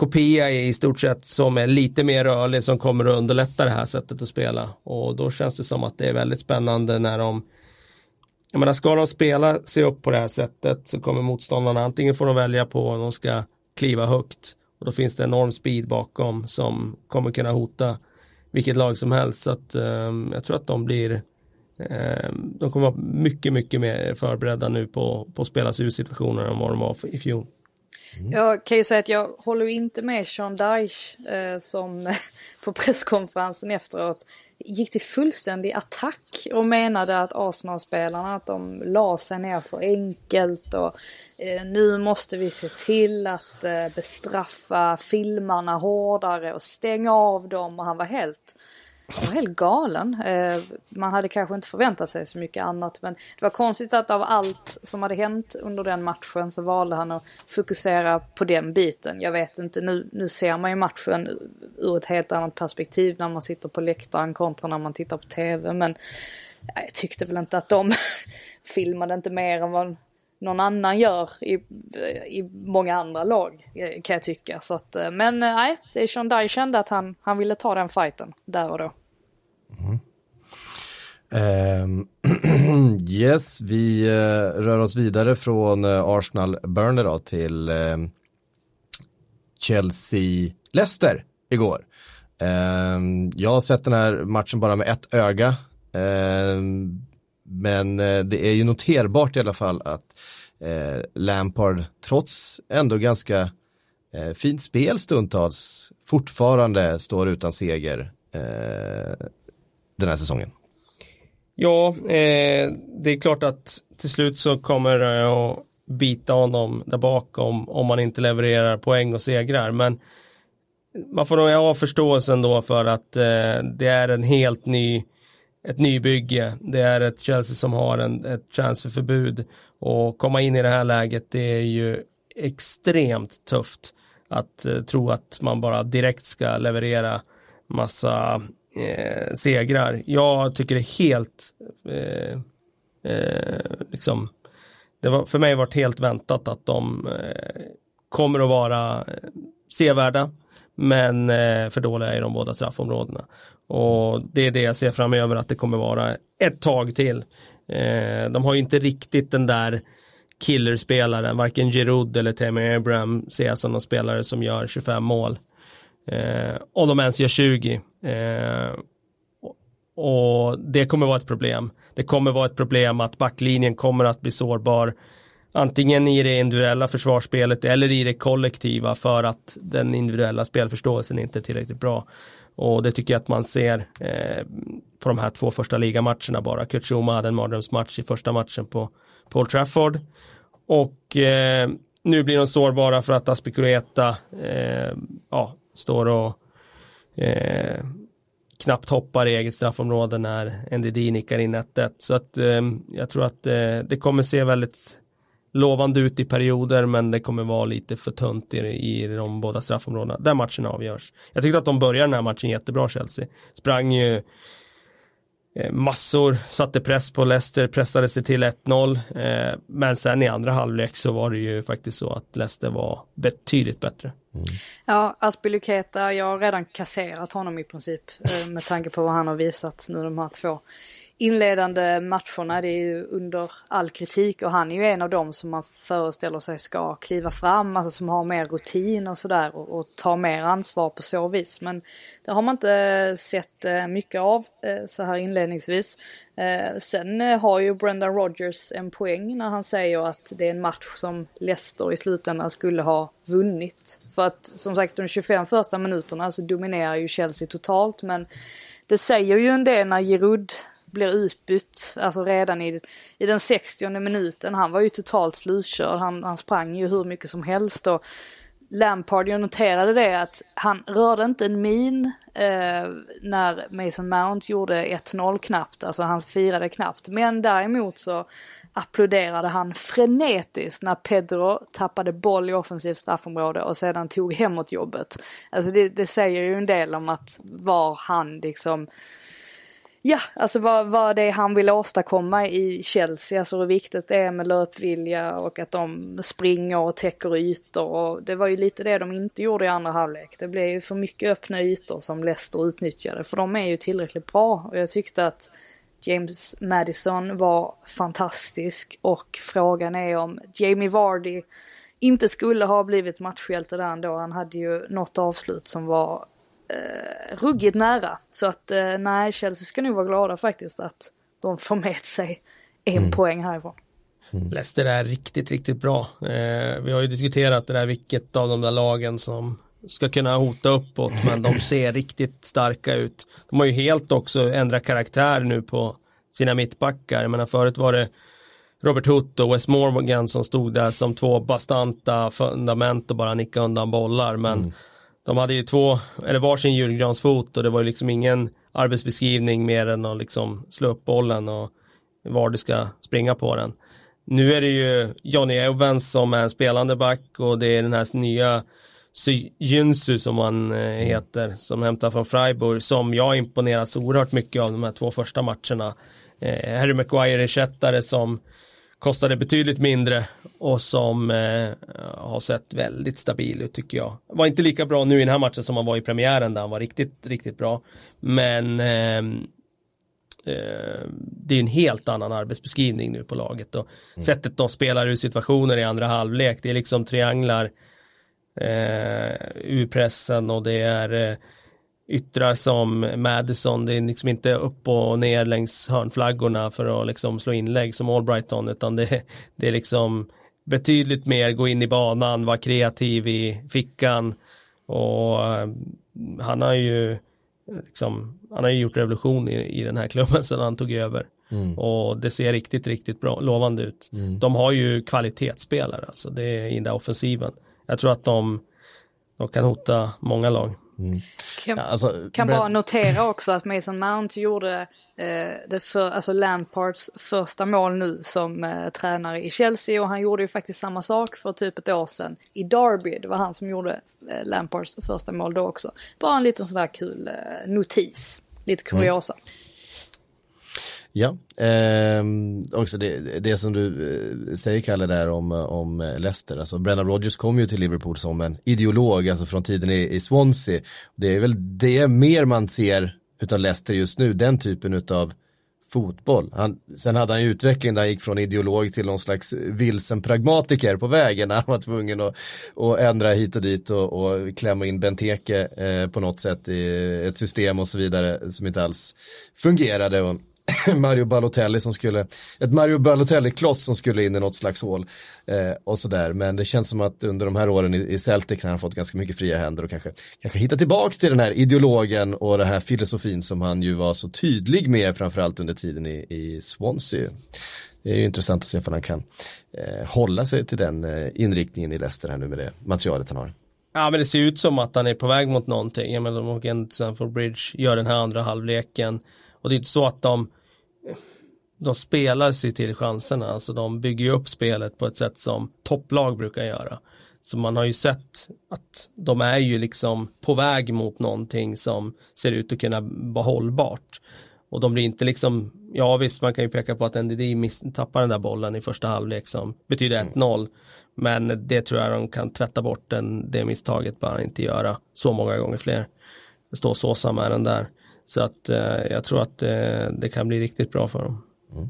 kopia i stort sett som är lite mer rörlig som kommer att underlätta det här sättet att spela. Och då känns det som att det är väldigt spännande när de jag menar, ska de spela sig upp på det här sättet så kommer motståndarna antingen får de välja på om de ska kliva högt och då finns det enorm speed bakom som kommer kunna hota vilket lag som helst. Så att um, jag tror att de blir ehm, de kommer vara mycket, mycket mer förberedda nu på, på att spela sig ur situationer än vad de var i fjol. Mm. Jag kan ju säga att jag håller inte med Sean Dyche eh, som på presskonferensen efteråt gick till fullständig attack och menade att Arsenal-spelarna att de la sig ner för enkelt och eh, nu måste vi se till att eh, bestraffa filmarna hårdare och stänga av dem och han var helt var helt galen. Eh, man hade kanske inte förväntat sig så mycket annat men det var konstigt att av allt som hade hänt under den matchen så valde han att fokusera på den biten. Jag vet inte, nu, nu ser man ju matchen ur ett helt annat perspektiv när man sitter på läktaren kontra när man tittar på tv men jag tyckte väl inte att de filmade inte mer än vad någon annan gör i, i många andra lag eh, kan jag tycka. Så att, eh, men nej, det är Sean Dye kände att han, han ville ta den fighten där och då. Mm. Ehm, yes, vi uh, rör oss vidare från uh, Arsenal Burner då till uh, Chelsea-Leicester igår. Ehm, jag har sett den här matchen bara med ett öga. Ehm, men det är ju noterbart i alla fall att Lampard, trots ändå ganska fint spel stundtals, fortfarande står utan seger den här säsongen? Ja, eh, det är klart att till slut så kommer det att bita honom där bakom om man inte levererar poäng och segrar. Men man får nog ha förståelsen då för att eh, det är en helt ny ett nybygge. Det är ett Chelsea som har en, ett transferförbud och komma in i det här läget det är ju extremt tufft att eh, tro att man bara direkt ska leverera massa eh, segrar. Jag tycker det är helt, eh, eh, liksom, det var för mig varit helt väntat att de eh, kommer att vara eh, sevärda, men eh, för dåliga i de båda straffområdena. Och det är det jag ser framöver att det kommer vara ett tag till. Eh, de har ju inte riktigt den där killerspelaren, varken Giroud eller Tammy Abraham ser jag som någon spelare som gör 25 mål. Eh, om de ens gör 20. Eh, och det kommer vara ett problem. Det kommer vara ett problem att backlinjen kommer att bli sårbar. Antingen i det individuella försvarsspelet eller i det kollektiva för att den individuella spelförståelsen inte är tillräckligt bra. Och det tycker jag att man ser eh, på de här två första ligamatcherna bara. Kurt Schuma hade en mardrömsmatch i första matchen på Paul Trafford. Och eh, nu blir de sårbara för att Aspikueta eh, ja, står och eh, knappt hoppar i eget straffområde när NDD nickar in 1-1. Så att eh, jag tror att eh, det kommer se väldigt lovande ut i perioder men det kommer vara lite för tunt i, i de båda straffområdena där matchen avgörs. Jag tyckte att de började den här matchen jättebra Chelsea. Sprang ju Eh, massor, satte press på Leicester, pressade sig till 1-0. Eh, men sen i andra halvlek så var det ju faktiskt så att Leicester var betydligt bättre. Mm. Ja, Aspiluketa, jag har redan kasserat honom i princip eh, med tanke på vad han har visat nu de här två inledande matcherna, det är ju under all kritik och han är ju en av dem som man föreställer sig ska kliva fram, alltså som har mer rutin och sådär och, och tar mer ansvar på så vis. Men det har man inte sett eh, mycket av eh, så här inledningsvis. Eh, sen har ju Brendan Rodgers en poäng när han säger att det är en match som Leicester i slutändan skulle ha vunnit. För att som sagt de 25 första minuterna så dominerar ju Chelsea totalt men det säger ju en del när Giroud blir utbytt, alltså redan i, i den 60 minuten. Han var ju totalt slutkörd, han, han sprang ju hur mycket som helst och Lampard, jag noterade det att han rörde inte en min eh, när Mason Mount gjorde 1-0 knappt, alltså han firade knappt. Men däremot så applåderade han frenetiskt när Pedro tappade boll i offensivt straffområde och sedan tog hemåt jobbet. Alltså det, det säger ju en del om att var han liksom Ja, alltså vad, vad det är han vill åstadkomma i Chelsea, alltså hur viktigt det är med löpvilja och att de springer och täcker ytor. Och det var ju lite det de inte gjorde i andra halvlek. Det blev ju för mycket öppna ytor som Leicester utnyttjade. För de är ju tillräckligt bra. Och jag tyckte att James Madison var fantastisk. Och frågan är om Jamie Vardy inte skulle ha blivit matchhjälte där ändå. Han hade ju något avslut som var eh, ruggigt nära. Så att eh, nej, Chelsea ska nog vara glada faktiskt att de får med sig en mm. poäng härifrån. Mm. Leicester är riktigt, riktigt bra. Eh, vi har ju diskuterat det där vilket av de där lagen som ska kunna hota uppåt men de ser riktigt starka ut. De har ju helt också ändrat karaktär nu på sina mittbackar. Jag menar förut var det Robert Hutt och Wes Morgan som stod där som två bastanta fundament och bara nickade undan bollar men mm de hade ju två, eller varsin julgransfot och det var ju liksom ingen arbetsbeskrivning mer än att liksom slå upp bollen och var du ska springa på den. Nu är det ju Johnny Evans som är en spelande back och det är den här nya Jynsu som han eh, heter, som hämtar från Freiburg, som jag imponerats oerhört mycket av de här två första matcherna. Eh, Harry Maguire-ersättare som kostade betydligt mindre och som eh, har sett väldigt stabil ut tycker jag. Var inte lika bra nu i den här matchen som han var i premiären där han var riktigt, riktigt bra. Men eh, eh, det är en helt annan arbetsbeskrivning nu på laget och mm. sättet de spelar ur situationer i andra halvlek, det är liksom trianglar eh, ur pressen och det är eh, yttrar som Madison, det är liksom inte upp och ner längs hörnflaggorna för att liksom slå inlägg som Albrighton utan det, det är liksom betydligt mer gå in i banan, vara kreativ i fickan och eh, han har ju liksom, han har ju gjort revolution i, i den här klubben sedan han tog över. Mm. Och det ser riktigt, riktigt bra, lovande ut. Mm. De har ju kvalitetsspelare, alltså det är i den där offensiven. Jag tror att de, de kan hota många lag. Mm. Kan, ja, alltså, kan bara notera också att Mason Mount gjorde eh, det för, alltså Lampards första mål nu som eh, tränare i Chelsea och han gjorde ju faktiskt samma sak för typ ett år sedan i Derby. Det var han som gjorde eh, Lampards första mål då också. Bara en liten sådär kul eh, notis, lite kuriosa. Mm. Ja, eh, också det, det som du eh, säger Kalle där om, om eh, Leicester, alltså Brennan Rodgers kom ju till Liverpool som en ideolog, alltså från tiden i, i Swansea. Det är väl det mer man ser utav Leicester just nu, den typen utav fotboll. Han, sen hade han ju utveckling där han gick från ideolog till någon slags vilsen pragmatiker på vägen när han var tvungen att, att ändra hit och dit och, och klämma in Benteke eh, på något sätt i ett system och så vidare som inte alls fungerade. Och, Mario Balotelli som skulle, ett Mario Balotelli-kloss som skulle in i något slags hål eh, och sådär. Men det känns som att under de här åren i, i Celtic har han fått ganska mycket fria händer och kanske, kanske hitta tillbaks till den här ideologen och den här filosofin som han ju var så tydlig med framförallt under tiden i, i Swansea. Det är ju intressant att se om han kan eh, hålla sig till den eh, inriktningen i Leicester här nu med det materialet han har. Ja men det ser ut som att han är på väg mot någonting. Jag menar de åker till Stamford Bridge, gör den här andra halvleken. Och det är inte så att de de spelar sig till chanserna, alltså de bygger ju upp spelet på ett sätt som topplag brukar göra. Så man har ju sett att de är ju liksom på väg mot någonting som ser ut att kunna vara hållbart. Och de blir inte liksom, ja visst man kan ju peka på att NDD tappar den där bollen i första halvlek som betyder 1-0. Mm. Men det tror jag de kan tvätta bort den, det misstaget bara inte göra så många gånger fler. Det står Sosa med den där. Så att eh, jag tror att eh, det kan bli riktigt bra för dem. Mm.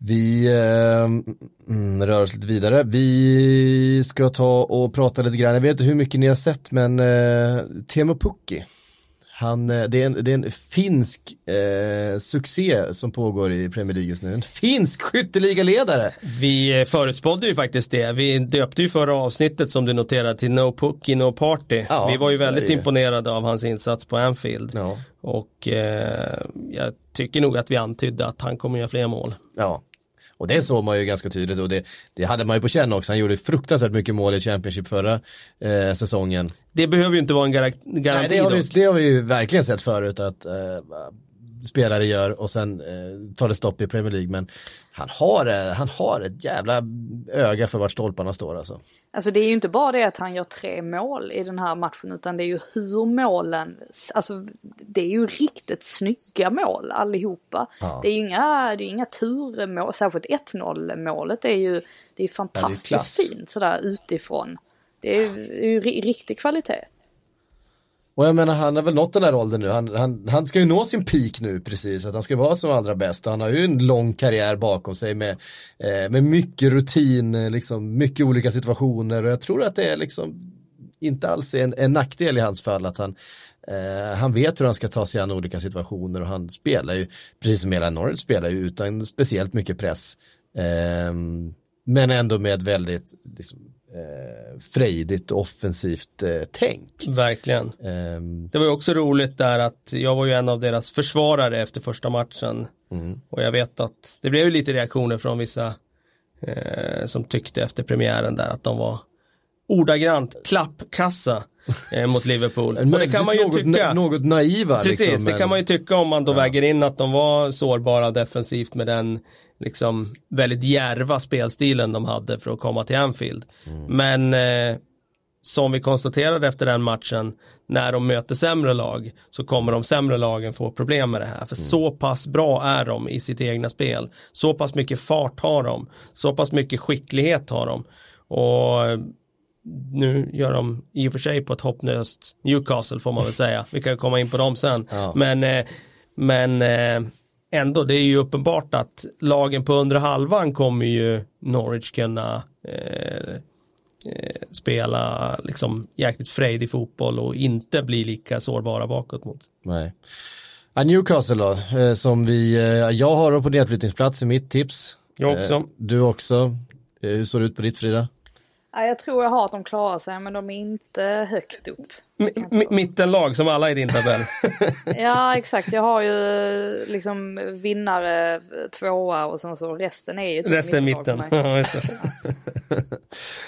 Vi eh, mm, mm, rör oss lite vidare. Vi ska ta och prata lite grann. Jag vet inte hur mycket ni har sett men eh, Teemu Pukki han, eh, det, är en, det är en finsk eh, succé som pågår i Premier League just nu. En finsk skytteligaledare. Vi förutspådde ju faktiskt det. Vi döpte ju förra avsnittet som du noterade till No Pookie No Party. Ja, vi var ju väldigt imponerade av hans insats på Anfield. Ja. Och eh, jag tycker nog att vi antydde att han kommer göra fler mål. Ja, och det såg man ju ganska tydligt och det, det hade man ju på känn också. Han gjorde fruktansvärt mycket mål i Championship förra eh, säsongen. Det behöver ju inte vara en gar garanti Nej, det har, vi, det har vi ju verkligen sett förut att eh, spelare gör och sen eh, tar det stopp i Premier League. Men han har, eh, han har ett jävla öga för vart stolparna står alltså. Alltså det är ju inte bara det att han gör tre mål i den här matchen utan det är ju hur målen, alltså det är ju riktigt snygga mål allihopa. Ja. Det är ju inga, det är inga turmål, särskilt 1-0 målet är ju, det är fantastiskt ja, det är fint sådär utifrån. Det är ju riktig kvalitet. Och jag menar han har väl nått den här åldern nu, han, han, han ska ju nå sin peak nu precis, att han ska vara som allra bäst. Han har ju en lång karriär bakom sig med, eh, med mycket rutin, eh, liksom mycket olika situationer och jag tror att det är liksom inte alls en, en nackdel i hans fall att han, eh, han vet hur han ska ta sig an olika situationer och han spelar ju, precis som hela Norwich spelar ju utan speciellt mycket press. Eh, men ändå med väldigt liksom, eh, frejdigt offensivt eh, tänk. Verkligen. Um, det var ju också roligt där att jag var ju en av deras försvarare efter första matchen. Mm. Och jag vet att det blev ju lite reaktioner från vissa eh, som tyckte efter premiären där att de var ordagrant klappkassa. eh, mot Liverpool. Men det kan man ju något, tycka. något naiva. Precis, liksom, det men- kan man ju tycka om man då väger in att de var sårbara defensivt med den liksom väldigt djärva spelstilen de hade för att komma till Anfield. Mm. Men eh, som vi konstaterade efter den matchen, när de möter sämre lag så kommer de sämre lagen få problem med det här. För Mm. så pass bra är de i sitt egna spel. Så pass mycket fart har de. Så pass mycket skicklighet har de. Och eh, nu gör de i och för sig på ett hopplöst Newcastle får man väl säga. Vi kan komma in på dem sen. Ja. Men, eh, men eh, ändå, det är ju uppenbart att lagen på undre halvan kommer ju Norwich kunna eh, eh, spela liksom jäkligt frejdig fotboll och inte bli lika sårbara bakåt mot. Nej. Ja, Newcastle då, eh, som vi, eh, jag har dem på nedflyttningsplats i mitt tips. Jag också. Eh, Du också. Hur står det ut på ditt Frida? Ja, jag tror jag har att de klarar sig men de är inte högt upp. M- mittenlag som alla i din tabell. Ja exakt, jag har ju liksom vinnare tvåa och sen så resten är ju typ Resten mitten. mig. Ja, just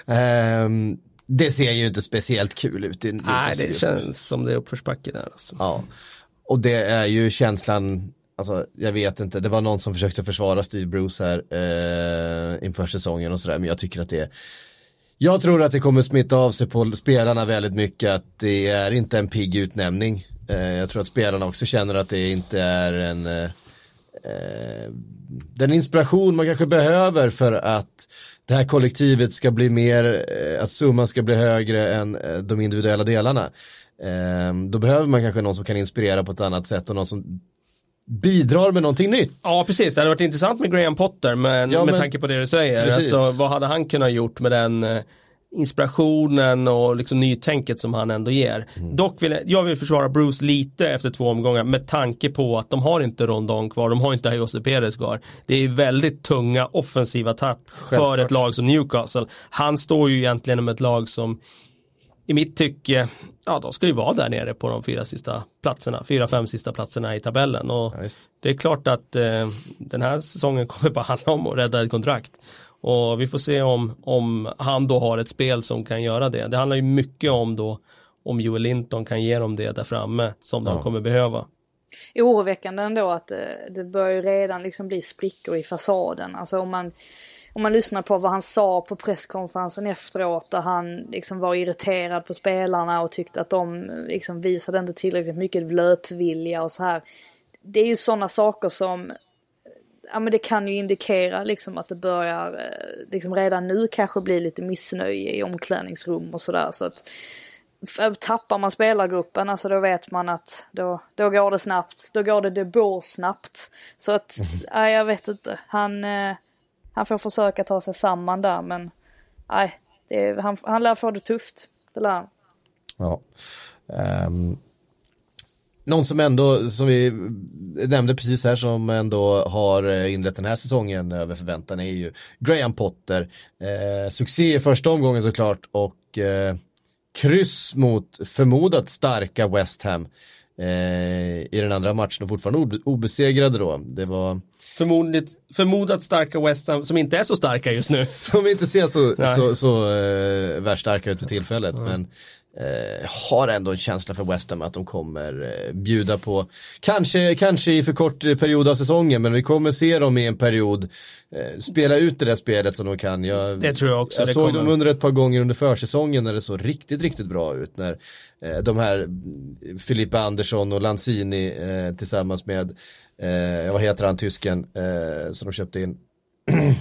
det. Det ser ju inte speciellt kul ut i Nej, det känns som det är uppförsbacke där alltså. Ja. Och det är ju känslan, alltså jag vet inte, det var någon som försökte försvara Steve Bruce här eh, inför säsongen och sådär, men jag tycker att det är jag tror att det kommer smitta av sig på spelarna väldigt mycket att det är inte en pigg utnämning. Eh, jag tror att spelarna också känner att det inte är en eh, eh, den inspiration man kanske behöver för att det här kollektivet ska bli mer, att summan ska bli högre än de individuella delarna. Då behöver man kanske någon som kan inspirera på ett annat sätt och någon som bidrar med någonting nytt. Ja, precis. Det hade varit intressant med Graham Potter, men Ja, med men- tanke på det du säger. Precis. Alltså, vad hade han kunnat gjort med den eh, inspirationen och liksom nytänket som han ändå ger. Mm. Dock vill jag, jag vill försvara Bruce lite efter två omgångar med tanke på att de har inte Rondon kvar, de har inte Jose Perez kvar. Det är väldigt tunga offensiva tapp för ett lag som Newcastle. Han står ju egentligen med ett lag som i mitt tycke, ja de ska ju vara där nere på de fyra sista platserna, fyra, fem sista platserna i tabellen. Och Ja, det är klart att eh, den här säsongen kommer bara handla om att rädda ett kontrakt. Och vi får se om, om han då har ett spel som kan göra det. Det handlar ju mycket om då om Joel Linton kan ge dem det där framme som de Ja. kommer behöva. oroväckande ändå att det, det börjar ju redan liksom bli sprickor i fasaden. Alltså om man, om man lyssnar på vad han sa på presskonferensen efteråt där han liksom var irriterad på spelarna och tyckte att de liksom visade inte tillräckligt mycket löpvilja och så här. Det är ju sådana saker som Ja men det kan ju indikera liksom att det börjar eh, liksom redan nu kanske bli lite missnöje i omklädningsrum och sådär så att Tappar man spelargruppen, alltså då vet man att då, då går det snabbt. Då går det de Boer snabbt. Så att, nej jag vet inte. Han, eh, han får försöka ta sig samman där men nej, det, han, han lär få det tufft. Det lär han. Ja. Um, någon som ändå, som vi nämnde precis här, som ändå har eh, inlett den här säsongen över förväntan är ju Graham Potter. Eh, succé i första omgången såklart och eh, kryss mot förmodat starka West Ham eh, i den andra matchen och fortfarande obe- obesegrade då. Det var Förmodligt, förmodat starka West Ham som inte är så starka just nu. som inte ser så, Nej. så, så eh, värst starka ut för tillfället. Men eh, har ändå en känsla för West Ham att de kommer eh, bjuda på, kanske, kanske i för kort eh, period av säsongen, men vi kommer se dem i en period eh, spela ut det där spelet som de kan. Jag, Det tror jag också, Jag såg kommer. dem under ett par gånger under försäsongen när det såg riktigt, riktigt bra ut. När eh, de här mm, Filippa Andersson och Lanzini eh, tillsammans med, eh, vad heter han, tysken, eh, som de köpte in.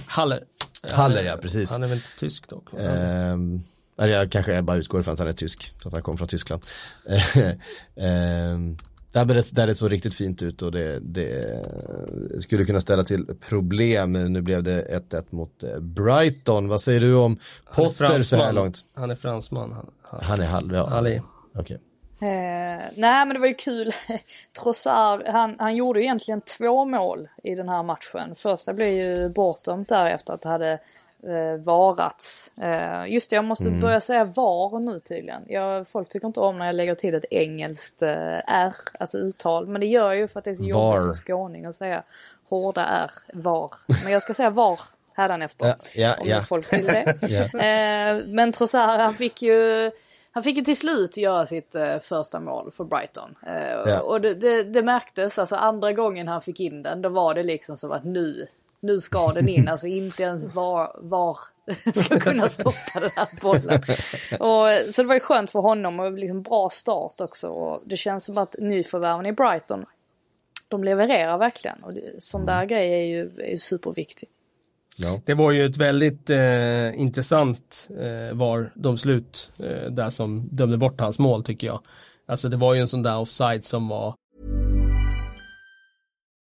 Haller. Haller, ja, precis. Han är väl inte tysk dock? Ehm, eller jag kanske bara utgår ifrån att han är tysk, för att han kommer från Tyskland. Ehm, där, det, där det såg riktigt fint ut och det, det skulle kunna ställa till problem. Nu blev det 1-1 mot eh, Brighton. Vad säger du om Han är Potter så här långt? Han är fransman. Han, han, Han är halv, ja. Ali. Okej. Eh, nej men det var ju kul. Trossard, han, han gjorde ju egentligen två mål i den här matchen. Första blev ju bortdömt där efter att det hade eh, varats. Eh, just det, jag måste börja säga var nu tydligen. Jag, folk tycker inte om när jag lägger till ett engelskt eh, R, alltså uttal. Men det gör jag ju för att det är så jobbigt som skåning att säga hårda R, var. Men jag ska säga var hädanefter. Ja, ja, om ja. folk vill det. Ja. Eh, men Trossard han fick ju han fick ju till slut göra sitt uh, första mål för Brighton. Uh, ja. Och det, det, det, märktes, alltså andra gången han fick in den, då var det liksom som att nu, nu ska den in. Alltså inte ens var, var ska kunna stoppa den här bollen. Och, så det var ju skönt för honom och liksom bra start också. Och det känns som att nyförvärven i Brighton, de levererar verkligen. Och det, sån där mm. grej är ju, är ju superviktig. Ja. Det var ju ett väldigt eh, intressant eh, var de slut eh, där som dömde bort hans mål tycker jag. Alltså det var ju en sån där offside som var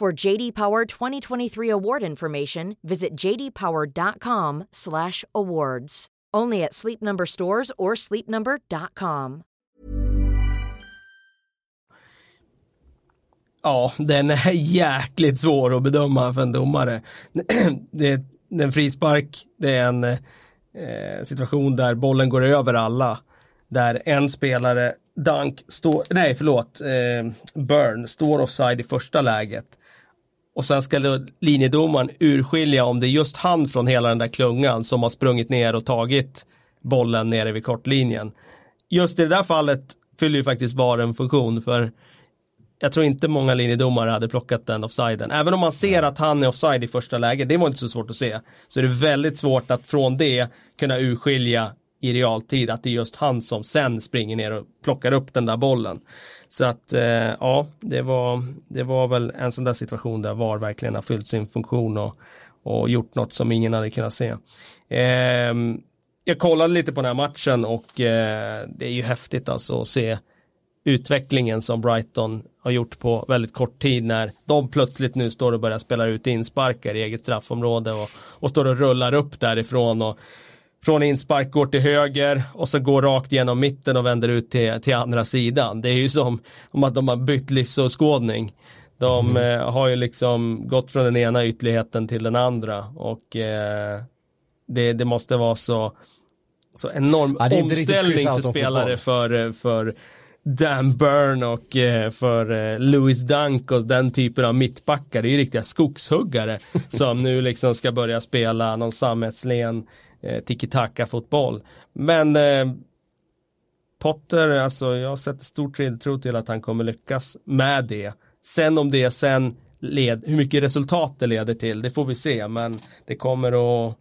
For JD Power 2023 award information, visit jdpower.com/awards. Only at Sleep Number stores or sleepnumber.com. Ja, den är jäkligt svår att bedöma för en domare. Det är en frispark, det är en eh, situation där bollen går över alla. Där en spelare, Dunk, står, nej förlåt, eh, Burn, står offside i första läget och sen ska linjedomaren urskilja om det är just han från hela den där klungan som har sprungit ner och tagit bollen nere vid kortlinjen. Just i det där fallet fyller ju faktiskt VAR en funktion för jag tror inte många linjedomare hade plockat den offsiden. Även om man ser att han är offside i första läget, det var inte så svårt att se, så är det väldigt svårt att från det kunna urskilja i realtid att det är just han som sen springer ner och plockar upp den där bollen. Så att eh, ja, det var, det var väl en sån där situation där VAR verkligen har fyllt sin funktion och, och gjort något som ingen hade kunnat se. Eh, jag kollade lite på den här matchen och eh, det är ju häftigt alltså att se utvecklingen som Brighton har gjort på väldigt kort tid när de plötsligt nu står och börjar spela ut insparkar i eget straffområde och, och står och rullar upp därifrån och från inspark går till höger och så går rakt genom mitten och vänder ut till, till andra sidan. Det är ju som om att de har bytt livsåskådning. De mm. eh, har ju liksom gått från den ena ytterligheten till den andra och eh, det, det måste vara så, så enorm ja, omställning för spelare för, för Dan Burn och eh, för eh, Louis Dunk och den typen av mittbackar. Det är ju riktiga skogshuggare som nu liksom ska börja spela någon sammetslen eh, tiki-taka-fotboll. Men eh, Potter, alltså jag sätter stor tilltro till att han kommer lyckas med det. Sen om det sen led, hur mycket resultat det leder till, det får vi se, men det kommer att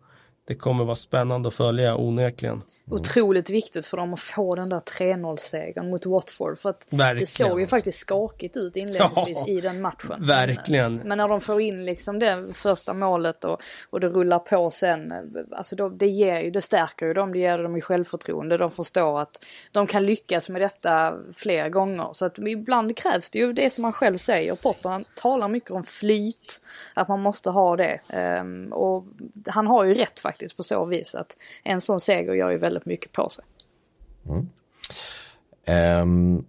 det kommer vara spännande att följa onekligen. Mm. Otroligt viktigt för dem att få den där 3-0-segern mot Watford. För att verkligen. det såg ju faktiskt skakigt ut inledningsvis ja, i den matchen. Verkligen. Men, men, när de får in liksom det första målet och, och det rullar på sen. Alltså då, det ger ju, det stärker ju dem, det ger dem i självförtroende. De förstår att de kan lyckas med detta fler gånger. Så att ibland krävs det ju det som man själv säger. Potter han talar mycket om flyt. Att man måste ha det. Um, och han har ju rätt faktiskt på så vis att en sån seger gör ju väldigt väldigt mycket på sig. Mm. Um,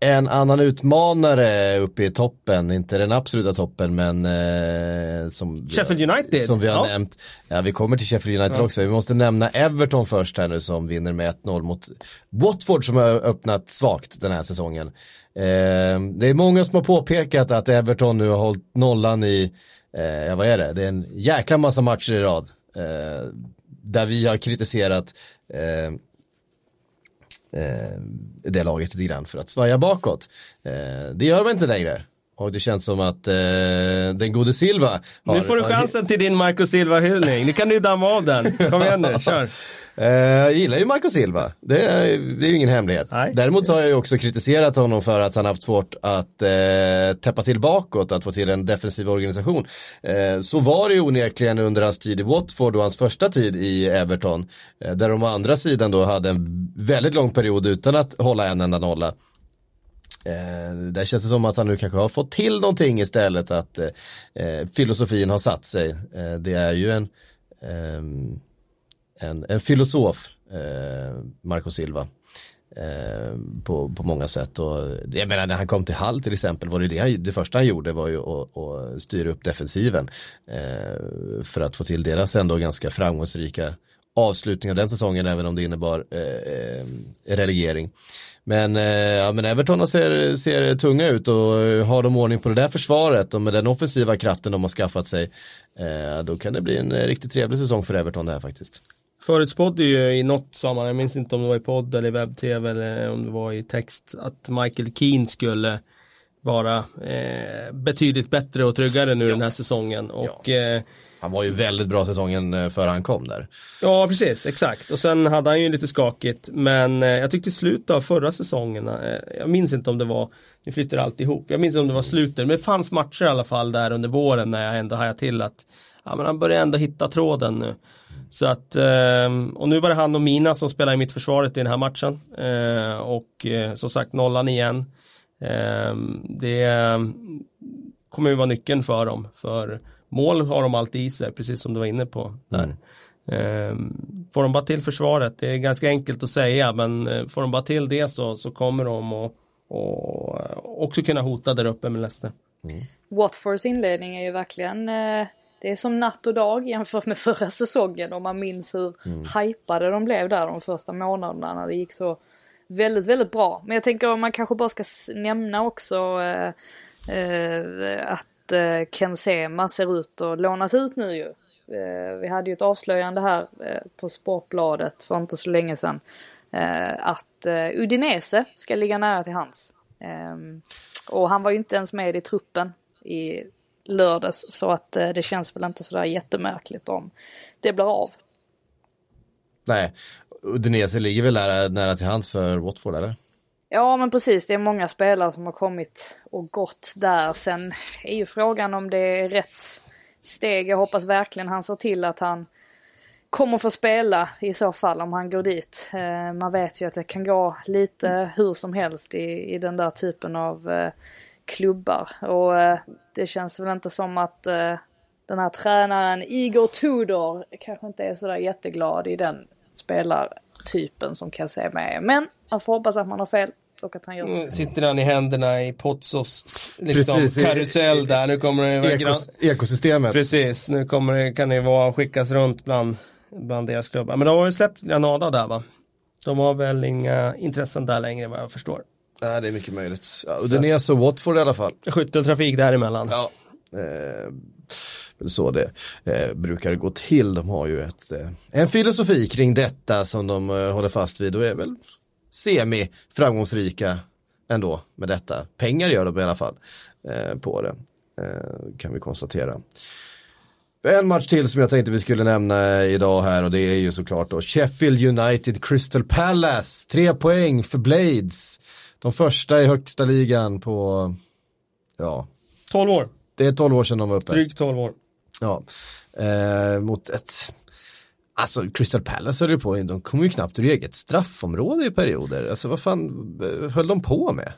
en annan utmanare uppe i toppen, inte den absoluta toppen men eh, som, Sheffield United. som vi har ja. nämnt. Ja vi kommer till Sheffield United ja. också, vi måste nämna Everton först här nu som vinner med 1-0 mot Watford som har öppnat svagt den här säsongen. Eh, det är många som har påpekat att Everton nu har hållit nollan i, eh, vad är det, det är en jäkla massa matcher i rad. Eh, där vi har kritiserat eh, eh, det laget lite grann för att svaja bakåt. Eh, det gör man inte längre. Och det känns som att eh, den gode Silva har, Nu får du chansen har... till din Marco Silva-hyllning. Nu kan du damma av den. Kom igen nu, kör. Eh, jag gillar ju Marco Silva, det är, det är ju ingen hemlighet. Nej. Däremot så har jag ju också kritiserat honom för att han haft svårt att eh, täppa till bakåt, att få till en defensiv organisation. Eh, så var det ju onekligen under hans tid i Watford och hans första tid i Everton. Eh, där de å andra sidan då hade en väldigt lång period utan att hålla en enda nolla. Eh, där känns det som att han nu kanske har fått till någonting istället, att eh, eh filosofin har satt sig. Eh, det är ju en ehm, en, en filosof eh, Marco Silva. Eh, på, på många sätt och jag menar när han kom till Hall till exempel var det det, det första han gjorde var ju att, att styra upp defensiven eh, för att få till deras ändå ganska framgångsrika avslutning av den säsongen även om det innebar eh, eh relegering. Men, eh, ja, men Everton ser, ser tunga ut och har de ordning på det där försvaret och med den offensiva kraften de har skaffat sig eh, då kan det bli en riktigt trevlig säsong för Everton det här faktiskt. Förutspådde ju i något sammanhang, jag minns inte om det var i podd eller i webb-tv eller om det var i text, att Michael Keane skulle vara eh, betydligt bättre och tryggare nu ja. den här säsongen. Och, ja. eh, han var ju väldigt bra säsongen eh, före han kom där. Ja, precis, exakt. Och sen hade han ju lite skakigt, men eh, jag tyckte i slutet av förra säsongen, eh, jag minns inte om det var, nu flyttar allt ihop, jag minns inte om det var slutet, men det fanns matcher i alla fall där under våren när jag ändå hajade till att ja, men han börjar ändå hitta tråden nu. Så att, och nu var det han och Mina som spelade i mittförsvaret i den här matchen. Och som sagt nollan igen. Det kommer ju vara nyckeln för dem. För mål har de alltid i sig, precis som du var inne på. Där. Mm. Ehm, får de bara till försvaret, det är ganska enkelt att säga, men eh, får de bara till det så, så kommer de att och eh, också kunna hota där uppe med Leicester. Mm. Watfords inledning är ju verkligen eh, det är som natt och dag jämfört med förra säsongen om man minns hur mm. hypade de blev där de första månaderna när det gick så väldigt, väldigt bra. Men jag tänker om man kanske bara ska nämna också eh, eh, att eh, Ken Sema ser ut att lånas ut nu ju. Eh, vi hade ju ett avslöjande här eh, på Sportbladet för inte så länge sedan. Eh, att eh, Udinese ska ligga nära till hans. Ehm, och han var ju inte ens med i truppen i lördags så att eh, det känns väl inte sådär jättemärkligt om det blir av. Nej, Udinese ligger väl nära, nära till hans för Watford eller? Ja men precis, det är många spelare som har kommit och gått där. Sen är ju frågan om det är rätt steg. Jag hoppas verkligen han ser till att han kommer få spela i så fall om han går dit. Eh, man vet ju att det kan gå lite hur som helst i, i den där typen av eh, klubbar. Och eh, det känns väl inte som att den här tränaren Igor Tudor kanske inte är sådär jätteglad i den spelartypen som kan se med. Men man får hoppas att man har fel och att han gör. Mm, sitter han i händerna i Potsos liksom, Precis, karusell i, där. Nu kommer det ekos, ekosystemet. Precis, nu kommer det, kan det vara skickas runt bland, bland deras klubbar. Men de har ju släppt Granada där va? De har väl inga intressen där längre vad jag förstår. Nej, det är mycket möjligt. Ja, Udinese och Watford i alla fall. Skytteltrafik däremellan. Ja. Eh, så det eh, brukar gå till. De har ju ett, eh, en filosofi kring detta som de eh, håller fast vid och är väl semi framgångsrika ändå med detta. Pengar gör de i alla fall eh, på det, eh, kan vi konstatera. En match till som jag tänkte vi skulle nämna idag här och det är ju såklart då Sheffield United Crystal Palace. Tre poäng för Blades. De första i högsta ligan på, ja. 12 år. Det är 12 år sedan de var uppe. Drygt 12 år. Ja. Eh, mot ett Alltså Crystal Palace höll ju på, de kom ju knappt ur eget straffområde i perioder. Alltså vad fan höll de på med?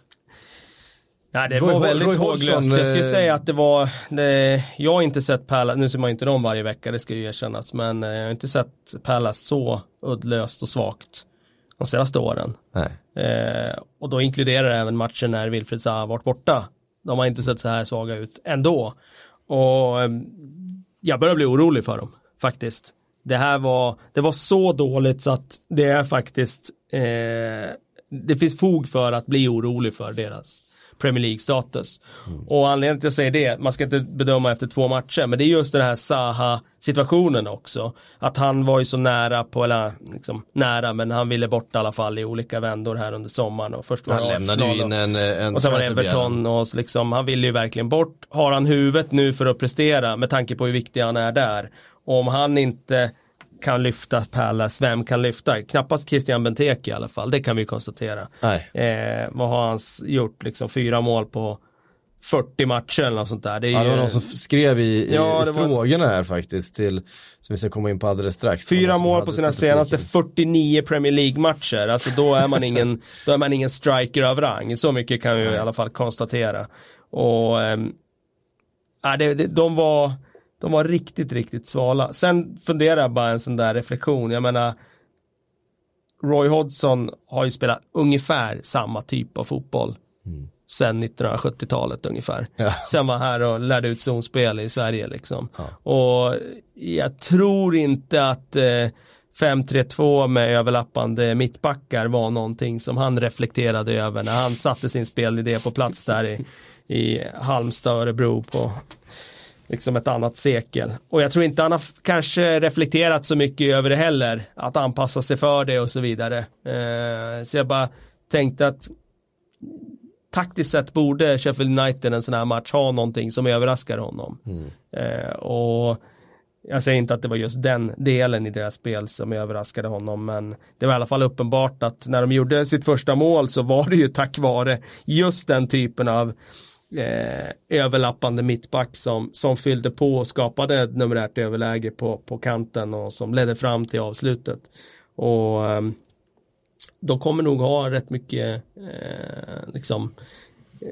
Nej det Roy, var väldigt Roy håglöst. Jag skulle eh, säga att det var, det, jag har inte sett Palace, nu ser man inte dem varje vecka, det ska ju erkännas, men eh, jag har inte sett Palace så uddlöst och svagt de senaste åren. Eh, och då inkluderar det även matchen när Wilfred Zaha varit borta. De har inte sett så här svaga ut ändå. Och eh, jag börjar bli orolig för dem, faktiskt det här var, det var så dåligt så att det är faktiskt, eh, det finns fog för att bli orolig för deras Premier League-status. Mm. Och anledningen till att jag säger det, man ska inte bedöma efter två matcher, men det är just den här Saha-situationen också. Att han var ju så nära på, eller liksom nära, men han ville bort i alla fall i olika vändor här under sommaren. Och först var han lämnade ju in en, en Och sen var det Everton och så liksom, han ville ju verkligen bort. Har han huvudet nu för att prestera med tanke på hur viktig han är där? om han inte kan lyfta Palace, vem kan lyfta? Knappast Christian Benteke i alla fall, det kan vi konstatera. Eh, vad har han gjort, liksom fyra mål på 40 matcher eller något sånt där. Det, är ja, det var någon som skrev i, i, ja, i frågorna här faktiskt till, som vi ska komma in på alldeles strax. Fyra mål på sina senaste 49 Premier League-matcher, alltså då är man ingen, då är man ingen striker av rang. Så mycket kan vi i alla fall konstatera. Och, ähm, det, det, de var, de var riktigt, riktigt svala. Sen funderar jag bara en sån där reflektion, jag menar Roy Hodgson har ju spelat ungefär samma typ av fotboll. Mm. Sen 1970-talet ungefär. Ja. Sen var här och lärde ut zonspel i Sverige liksom. Ja. Och jag tror inte att eh, 5-3-2 med överlappande mittbackar var någonting som han reflekterade över när han satte sin spelidé på plats där i, i Halmstad, Örebro på liksom ett annat sekel. Och jag tror inte han har kanske reflekterat så mycket över det heller, att anpassa sig för det och så vidare. Eh, så jag bara tänkte att taktiskt sett borde Sheffield United en sån här match ha någonting som överraskar honom. Mm. Eh, och jag säger inte att det var just den delen i deras spel som överraskade honom men det var i alla fall uppenbart att när de gjorde sitt första mål så var det ju tack vare just den typen av eh, överlappande mittback som, som fyllde på och skapade ett numerärt överläge på, på kanten och som ledde fram till avslutet. Och eh, de kommer nog ha rätt mycket eh, liksom, eh,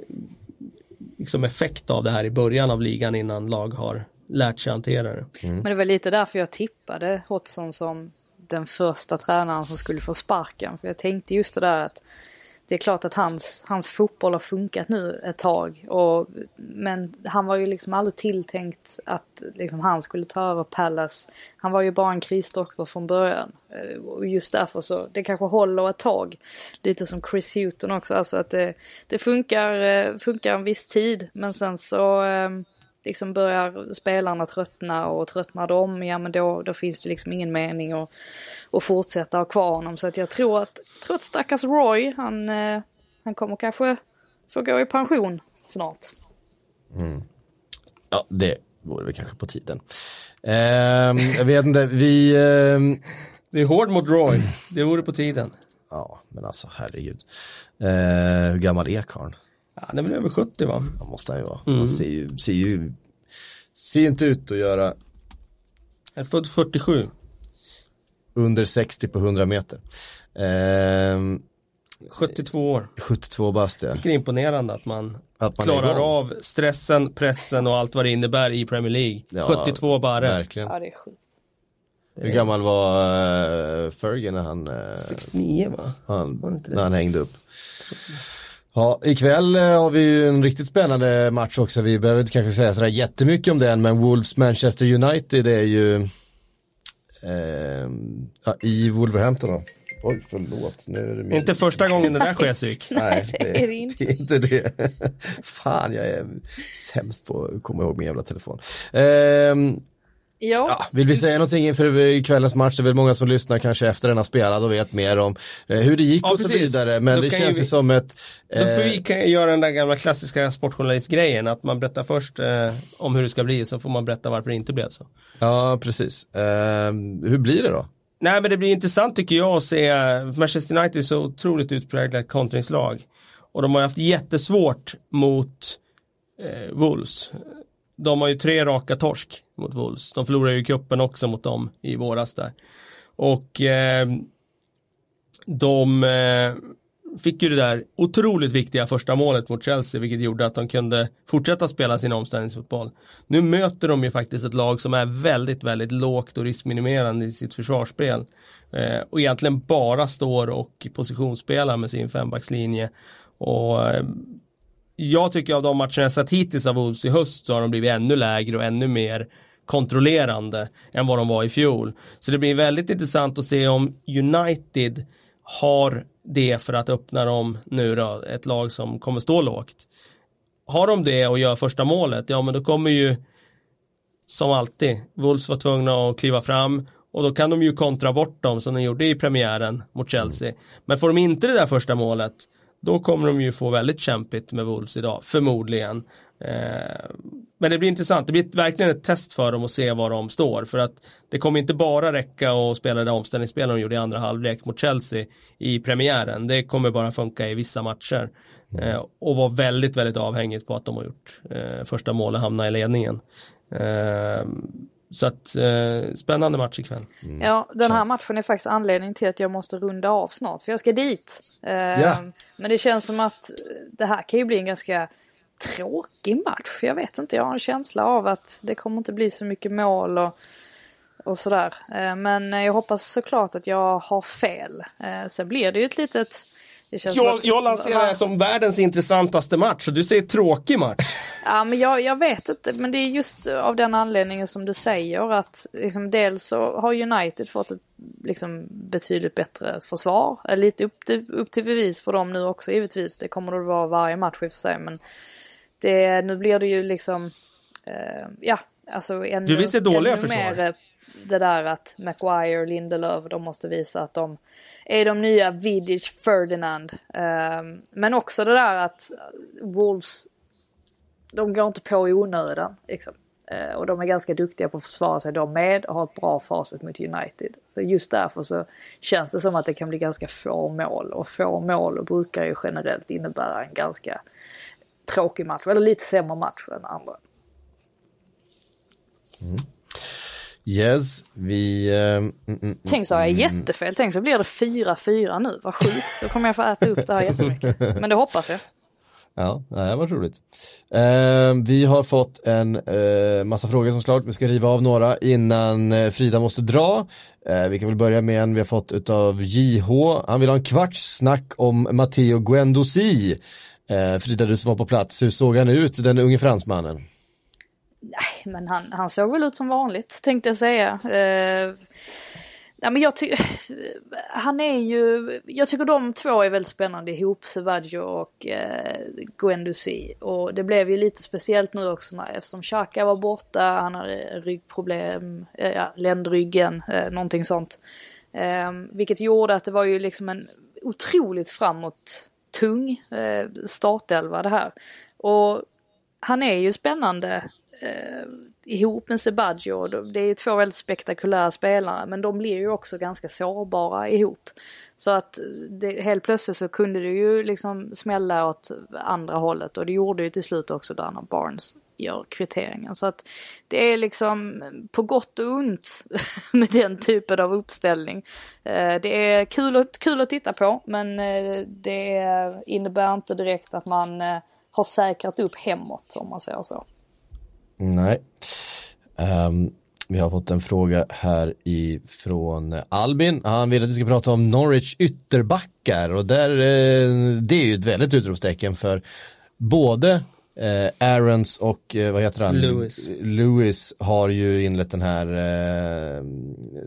liksom effekt av det här i början av ligan innan lag har lärt sig hantera det. Mm. Men det var lite därför jag tippade Hodgson som den första tränaren som skulle få sparken. För jag tänkte just det där att det är klart att hans, hans fotboll har funkat nu ett tag. Och, men han var ju liksom aldrig tilltänkt att liksom, han skulle ta över Palace. Han var ju bara en krisdoktor från början. Eh, och just därför så, det kanske håller ett tag. Lite som Chris Hewton också, alltså att det, det funkar, eh, funkar en viss tid. Men sen så ehm, liksom börjar spelarna tröttna och tröttnar de, ja men då, då finns det liksom ingen mening att, att fortsätta ha kvar honom. Så att jag tror att, trots stackars Roy, han, eh, han kommer kanske få gå i pension snart. Mm. Ja, det vore väl kanske på tiden. Eh, jag vet inte, vi... Eh... Det är hård mot Roy, det vore på tiden. Ja, men alltså herregud. Eh, hur gammal är karln? Han är väl över 70 va? Ja, måste han ju vara. Mm. Han ser ju, ser ju ser inte ut att göra. Han är född 47. Under 60 på 100 meter. Eh, 72 år. 72 bast ja. Det är imponerande att man, att man klarar av stressen, pressen och allt vad det innebär i Premier League. Ja, 72 bara. Verkligen. Ja, det är sjukt. Hur gammal var uh, Fergie när han... Uh, 69 va? Han, när han hängde upp. Ja, ikväll eh, har vi ju en riktigt spännande match också. Vi behöver inte kanske säga sådär jättemycket om den, men Wolves Manchester United är ju eh, ja, i Wolverhampton då. Oj, förlåt. Nu är det min... Inte första gången det där sker psyk. Nej, det är, det är inte det. Fan, jag är sämst på att komma ihåg min jävla telefon. Eh, Ja. ja. Vill vi säga någonting inför kvällens match? Det är väl många som lyssnar kanske efter den har spelat och vet mer om eh, hur det gick ja, och precis. så vidare. Men då det känns ju som ett... Eh... Då får vi kan göra den där gamla klassiska sportjournalistgrejen att man berättar först eh, om hur det ska bli så får man berätta varför det inte blev så. Ja, precis. Eh, hur blir det då? Nej, men det blir intressant tycker jag att se Manchester United är så otroligt utpräglat kontringslag. Och de har haft jättesvårt mot eh, Wolves de har ju tre raka torsk mot Wolves. De förlorade ju kuppen också mot dem i våras där. Och eh, de eh, fick ju det där otroligt viktiga första målet mot Chelsea vilket gjorde att de kunde fortsätta spela sin omställningsfotboll. Nu möter de ju faktiskt ett lag som är väldigt, väldigt lågt och riskminimerande i sitt försvarsspel. Eh, och egentligen bara står och positionsspelar med sin fembackslinje. Och eh, jag tycker av de matcherna jag sett hittills av Wolves i höst så har de blivit ännu lägre och ännu mer kontrollerande än vad de var i fjol. Så det blir väldigt intressant att se om United har det för att öppna dem nu då, ett lag som kommer stå lågt. Har de det och gör första målet, ja men då kommer ju som alltid, Wolves var tvungna att kliva fram och då kan de ju kontra bort dem som de gjorde i premiären mot Chelsea. Men får de inte det där första målet, då kommer de ju få väldigt kämpigt med Wolves idag, förmodligen. Eh, men det blir intressant, det blir verkligen ett test för dem att se var de står. För att det kommer inte bara räcka att spela det omställningsspel de gjorde i andra halvlek mot Chelsea i premiären. Det kommer bara funka i vissa matcher. Eh, och vara väldigt, väldigt avhängigt på att de har gjort eh, första målet hamna i ledningen. Eh, så att eh, spännande match ikväll. Mm. Ja, den här känns... matchen är faktiskt anledningen till att jag måste runda av snart för jag ska dit. Eh, yeah. Men det känns som att det här kan ju bli en ganska tråkig match. Jag vet inte, jag har en känsla av att det kommer inte bli så mycket mål och och sådär. Eh, men jag hoppas såklart att jag har fel. Eh, sen blir det ju ett litet jag, att, jag lanserar det som världens intressantaste match och du säger tråkig match. Ja men jag, jag vet inte, men det är just av den anledningen som du säger att liksom, dels så har United fått ett liksom, betydligt bättre försvar. Lite upp till, upp till bevis för dem nu också givetvis. Det kommer det att vara varje match i och för sig men det, nu blir det ju liksom, eh, ja alltså ännu, du vill se dåliga försvar. mer det där att Maguire, Lindelöf, de måste visa att de är de nya Vidic Ferdinand. Um, men också det där att Wolves, de går inte på i onödan. Liksom. Uh, och de är ganska duktiga på att försvara sig de med och har ett bra facit mot United. Så just därför så känns det som att det kan bli ganska få mål. Och få mål brukar ju generellt innebära en ganska tråkig match, eller lite sämre match än andra. Mm. Yes, vi... Uh, mm, mm, Tänk så har jag mm. jättefel, tänk så blir det 4-4 nu, vad sjukt. Då kommer jag få äta upp det här jättemycket. Men det hoppas jag. Ja, det var roligt. Uh, vi har fått en uh, massa frågor som klart, vi ska riva av några innan uh, Frida måste dra. Eh, vi kan väl börja med en vi har fått utav JH, han vill ha en kvarts snack om Matteo Guendouzi. Frida, du som var på plats, hur såg han ut, den unge fransmannen? Nej, men han, han såg väl ut som vanligt tänkte jag säga. Eh, ja, men jag tycker, han är ju, jag tycker de två är väldigt spännande ihop, Sevaggio och eh, Guendouzi. Och det blev ju lite speciellt nu också när, eftersom Xhaka var borta, han hade ryggproblem, eh, ja, ländryggen, eh, någonting sånt. Eh, vilket gjorde att det var ju liksom en otroligt framåt tung eh, startelva det här. Och han är ju spännande eh, ihop med Sebaggio. Det är ju två väldigt spektakulära spelare men de blir ju också ganska sårbara ihop. Så att det, helt plötsligt så kunde det ju liksom smälla åt andra hållet och det gjorde ju till slut också där när Barnes gör kvitteringen. Så att det är liksom på gott och ont med den typen av uppställning. Eh, det är kul, kul att titta på men eh, det innebär inte direkt att man eh, har säkrat upp hemåt om man säger så. Nej. Um, vi har fått en fråga här ifrån Albin. Han vill att vi ska prata om Norwich ytterbackar och där, eh, det är ju ett väldigt utropstecken för både eh, Aarons och eh, vad heter han? Lewis. Lewis har ju inlett den här eh,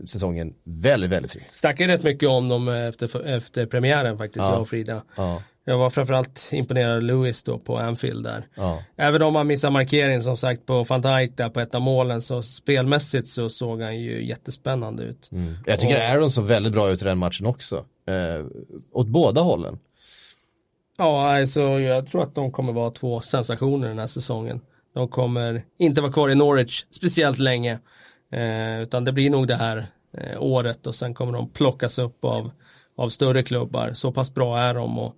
säsongen väldigt, väldigt fint. Snackade rätt mycket om dem efter, efter premiären faktiskt, ja. jag och Frida. Ja. Jag var framförallt imponerad av Lewis då på Anfield där. Ja. Även om han missade markeringen som sagt på van Dijk där på ett av målen så spelmässigt så såg han ju jättespännande ut. Mm. Jag tycker och, Aaron såg väldigt bra ut i den matchen också. Eh, åt båda hållen. Ja, alltså jag tror att de kommer vara två sensationer den här säsongen. De kommer inte vara kvar i Norwich speciellt länge. Eh, utan det blir nog det här eh, året och sen kommer de plockas upp av, av större klubbar. Så pass bra är de och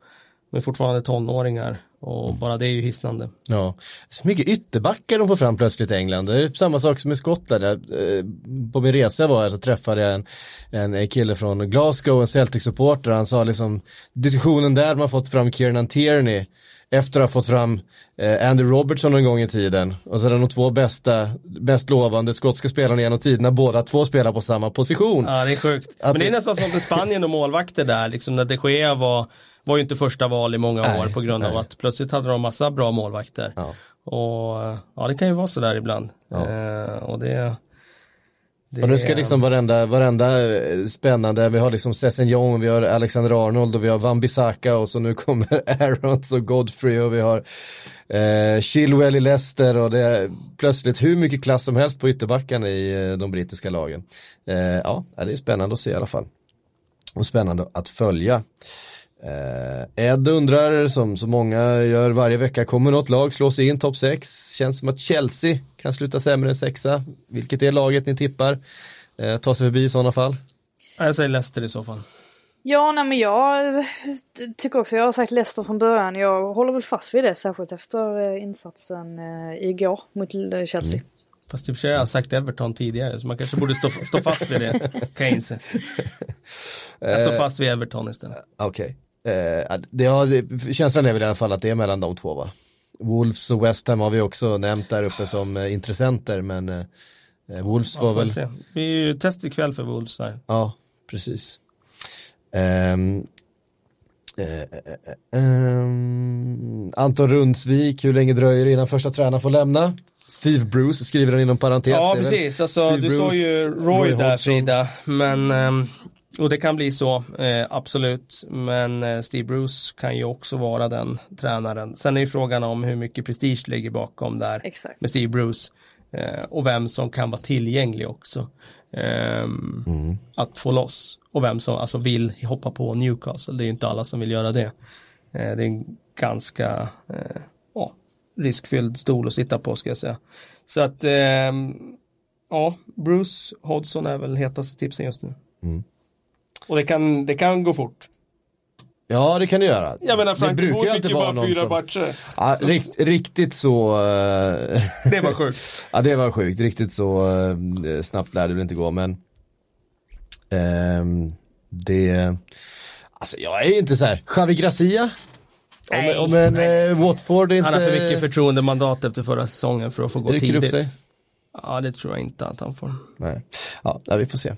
de är fortfarande tonåringar och mm. bara det är ju hisnande. Ja, så mycket ytterbackar de får fram plötsligt i England. Det är samma sak som i Skottland. Eh, på min resa var jag så träffade jag en, en kille från Glasgow, en Celtic-supporter. Han sa liksom diskussionen där man fått fram Kieran Tierney efter att ha fått fram eh, Andy Robertson en gång i tiden. Och så är det de två bästa, bäst lovande skotska spelarna genom tiderna, båda två spelar på samma position. Ja, det är sjukt. Att Men det är nästan som för Spanien och målvakter där, liksom när de Gea var var ju inte första val i många nej, år på grund nej. av att plötsligt hade de massa bra målvakter. Ja. Och ja, det kan ju vara sådär ibland. Ja. Eh, och det, det... Och nu ska liksom varenda, varenda eh, spännande, vi har liksom Sessignon, vi har Alexander Arnold och vi har Van Bissaka och så nu kommer Aarons och Godfrey och vi har eh, Chilwell i Leicester och det är plötsligt hur mycket klass som helst på ytterbackarna i eh, de brittiska lagen. Eh, ja, det är spännande att se i alla fall. Och spännande att följa. Eh, Ed undrar, som så många gör varje vecka, kommer något lag slå sig in topp 6? Känns som att Chelsea kan sluta sämre än sexa. Vilket är laget ni tippar? Eh, ta sig förbi i sådana fall. Jag säger Leicester i så fall. Ja, nej men jag tycker också, jag har sagt Leicester från början. Jag håller väl fast vid det, särskilt efter eh, insatsen eh, igår mot Chelsea. Mm. Fast i och för sig har jag sagt Everton tidigare så man kanske borde stå, stå fast vid det. Kan jag inse. Jag står fast vid Everton istället. Okej. Eh, det har, känslan är väl i alla fall att det är mellan de två va? Wolves och West Ham har vi också nämnt där uppe som eh, intressenter men eh, Eh, Wolves Ja, var väl, se. Det är ju test ikväll för Wolves här. ja precis. Eh, eh, ehm, Anton Rundsvik, hur länge dröjer det innan första tränaren får lämna? Steve Bruce skriver han inom parentes. Ja, precis. Alltså, Steve du sa Bruce, ju Roy, där Hodgson. Frida. Men, ehm, och det kan bli så, eh, absolut. Men eh, Steve Bruce kan ju också vara den tränaren. Sen är ju frågan om hur mycket prestige ligger bakom där Exakt. med Steve Bruce. Eh, och vem som kan vara tillgänglig också. Ehm, Mm. Att få loss. Och vem som alltså vill hoppa på Newcastle. Det är ju inte alla som vill göra det. Eh, det är en ganska eh, ja, riskfylld stol att sitta på ska jag säga. Så att ehm, ja, Bruce Hodgson är väl hetaste tipsen just nu. Mm. Och det kan, det kan gå fort. Ja, det kan det göra. Jag menar det Frank de brukar alltid ju vara bara någon fyra som- matcher. Ja, rikt, riktigt så, eh, Det var sjukt. ja det var sjukt, riktigt så eh, snabbt lär det väl inte gå men ehm, det, alltså jag är inte så här, Xavi Gracia, Nej, om, om en eh, Watford inte, Han har för mycket förtroendemandat efter förra säsongen för att få gå rycker upp tidigt. sig. Ja, det tror jag inte att han får. Nej. Ja, ja, vi får se.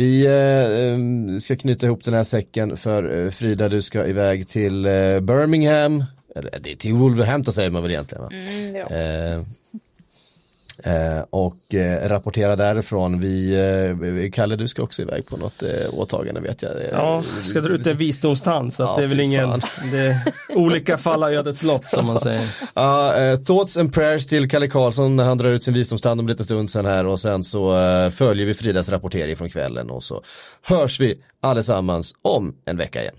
Vi eh, ska knyta ihop den här säcken för eh, Frida, du ska iväg till eh, Birmingham, eller det är till Wolverhampton säger man väl egentligen va? Mm, ja. Eh, och eh, rapportera därifrån. Vi, eh, Kalle du ska också iväg på något eh, åtagande vet jag. Ja, ska dra ut en visdomstand så att Ja, det är väl ingen, det, olika fall i ödets lott som man säger. Ja, eh, thoughts and prayers till Kalle Karlsson när han drar ut sin visdomstand om en liten stund sen här och sen så eh, följer vi Fridas rapportering från kvällen och så hörs vi allesammans om en vecka igen.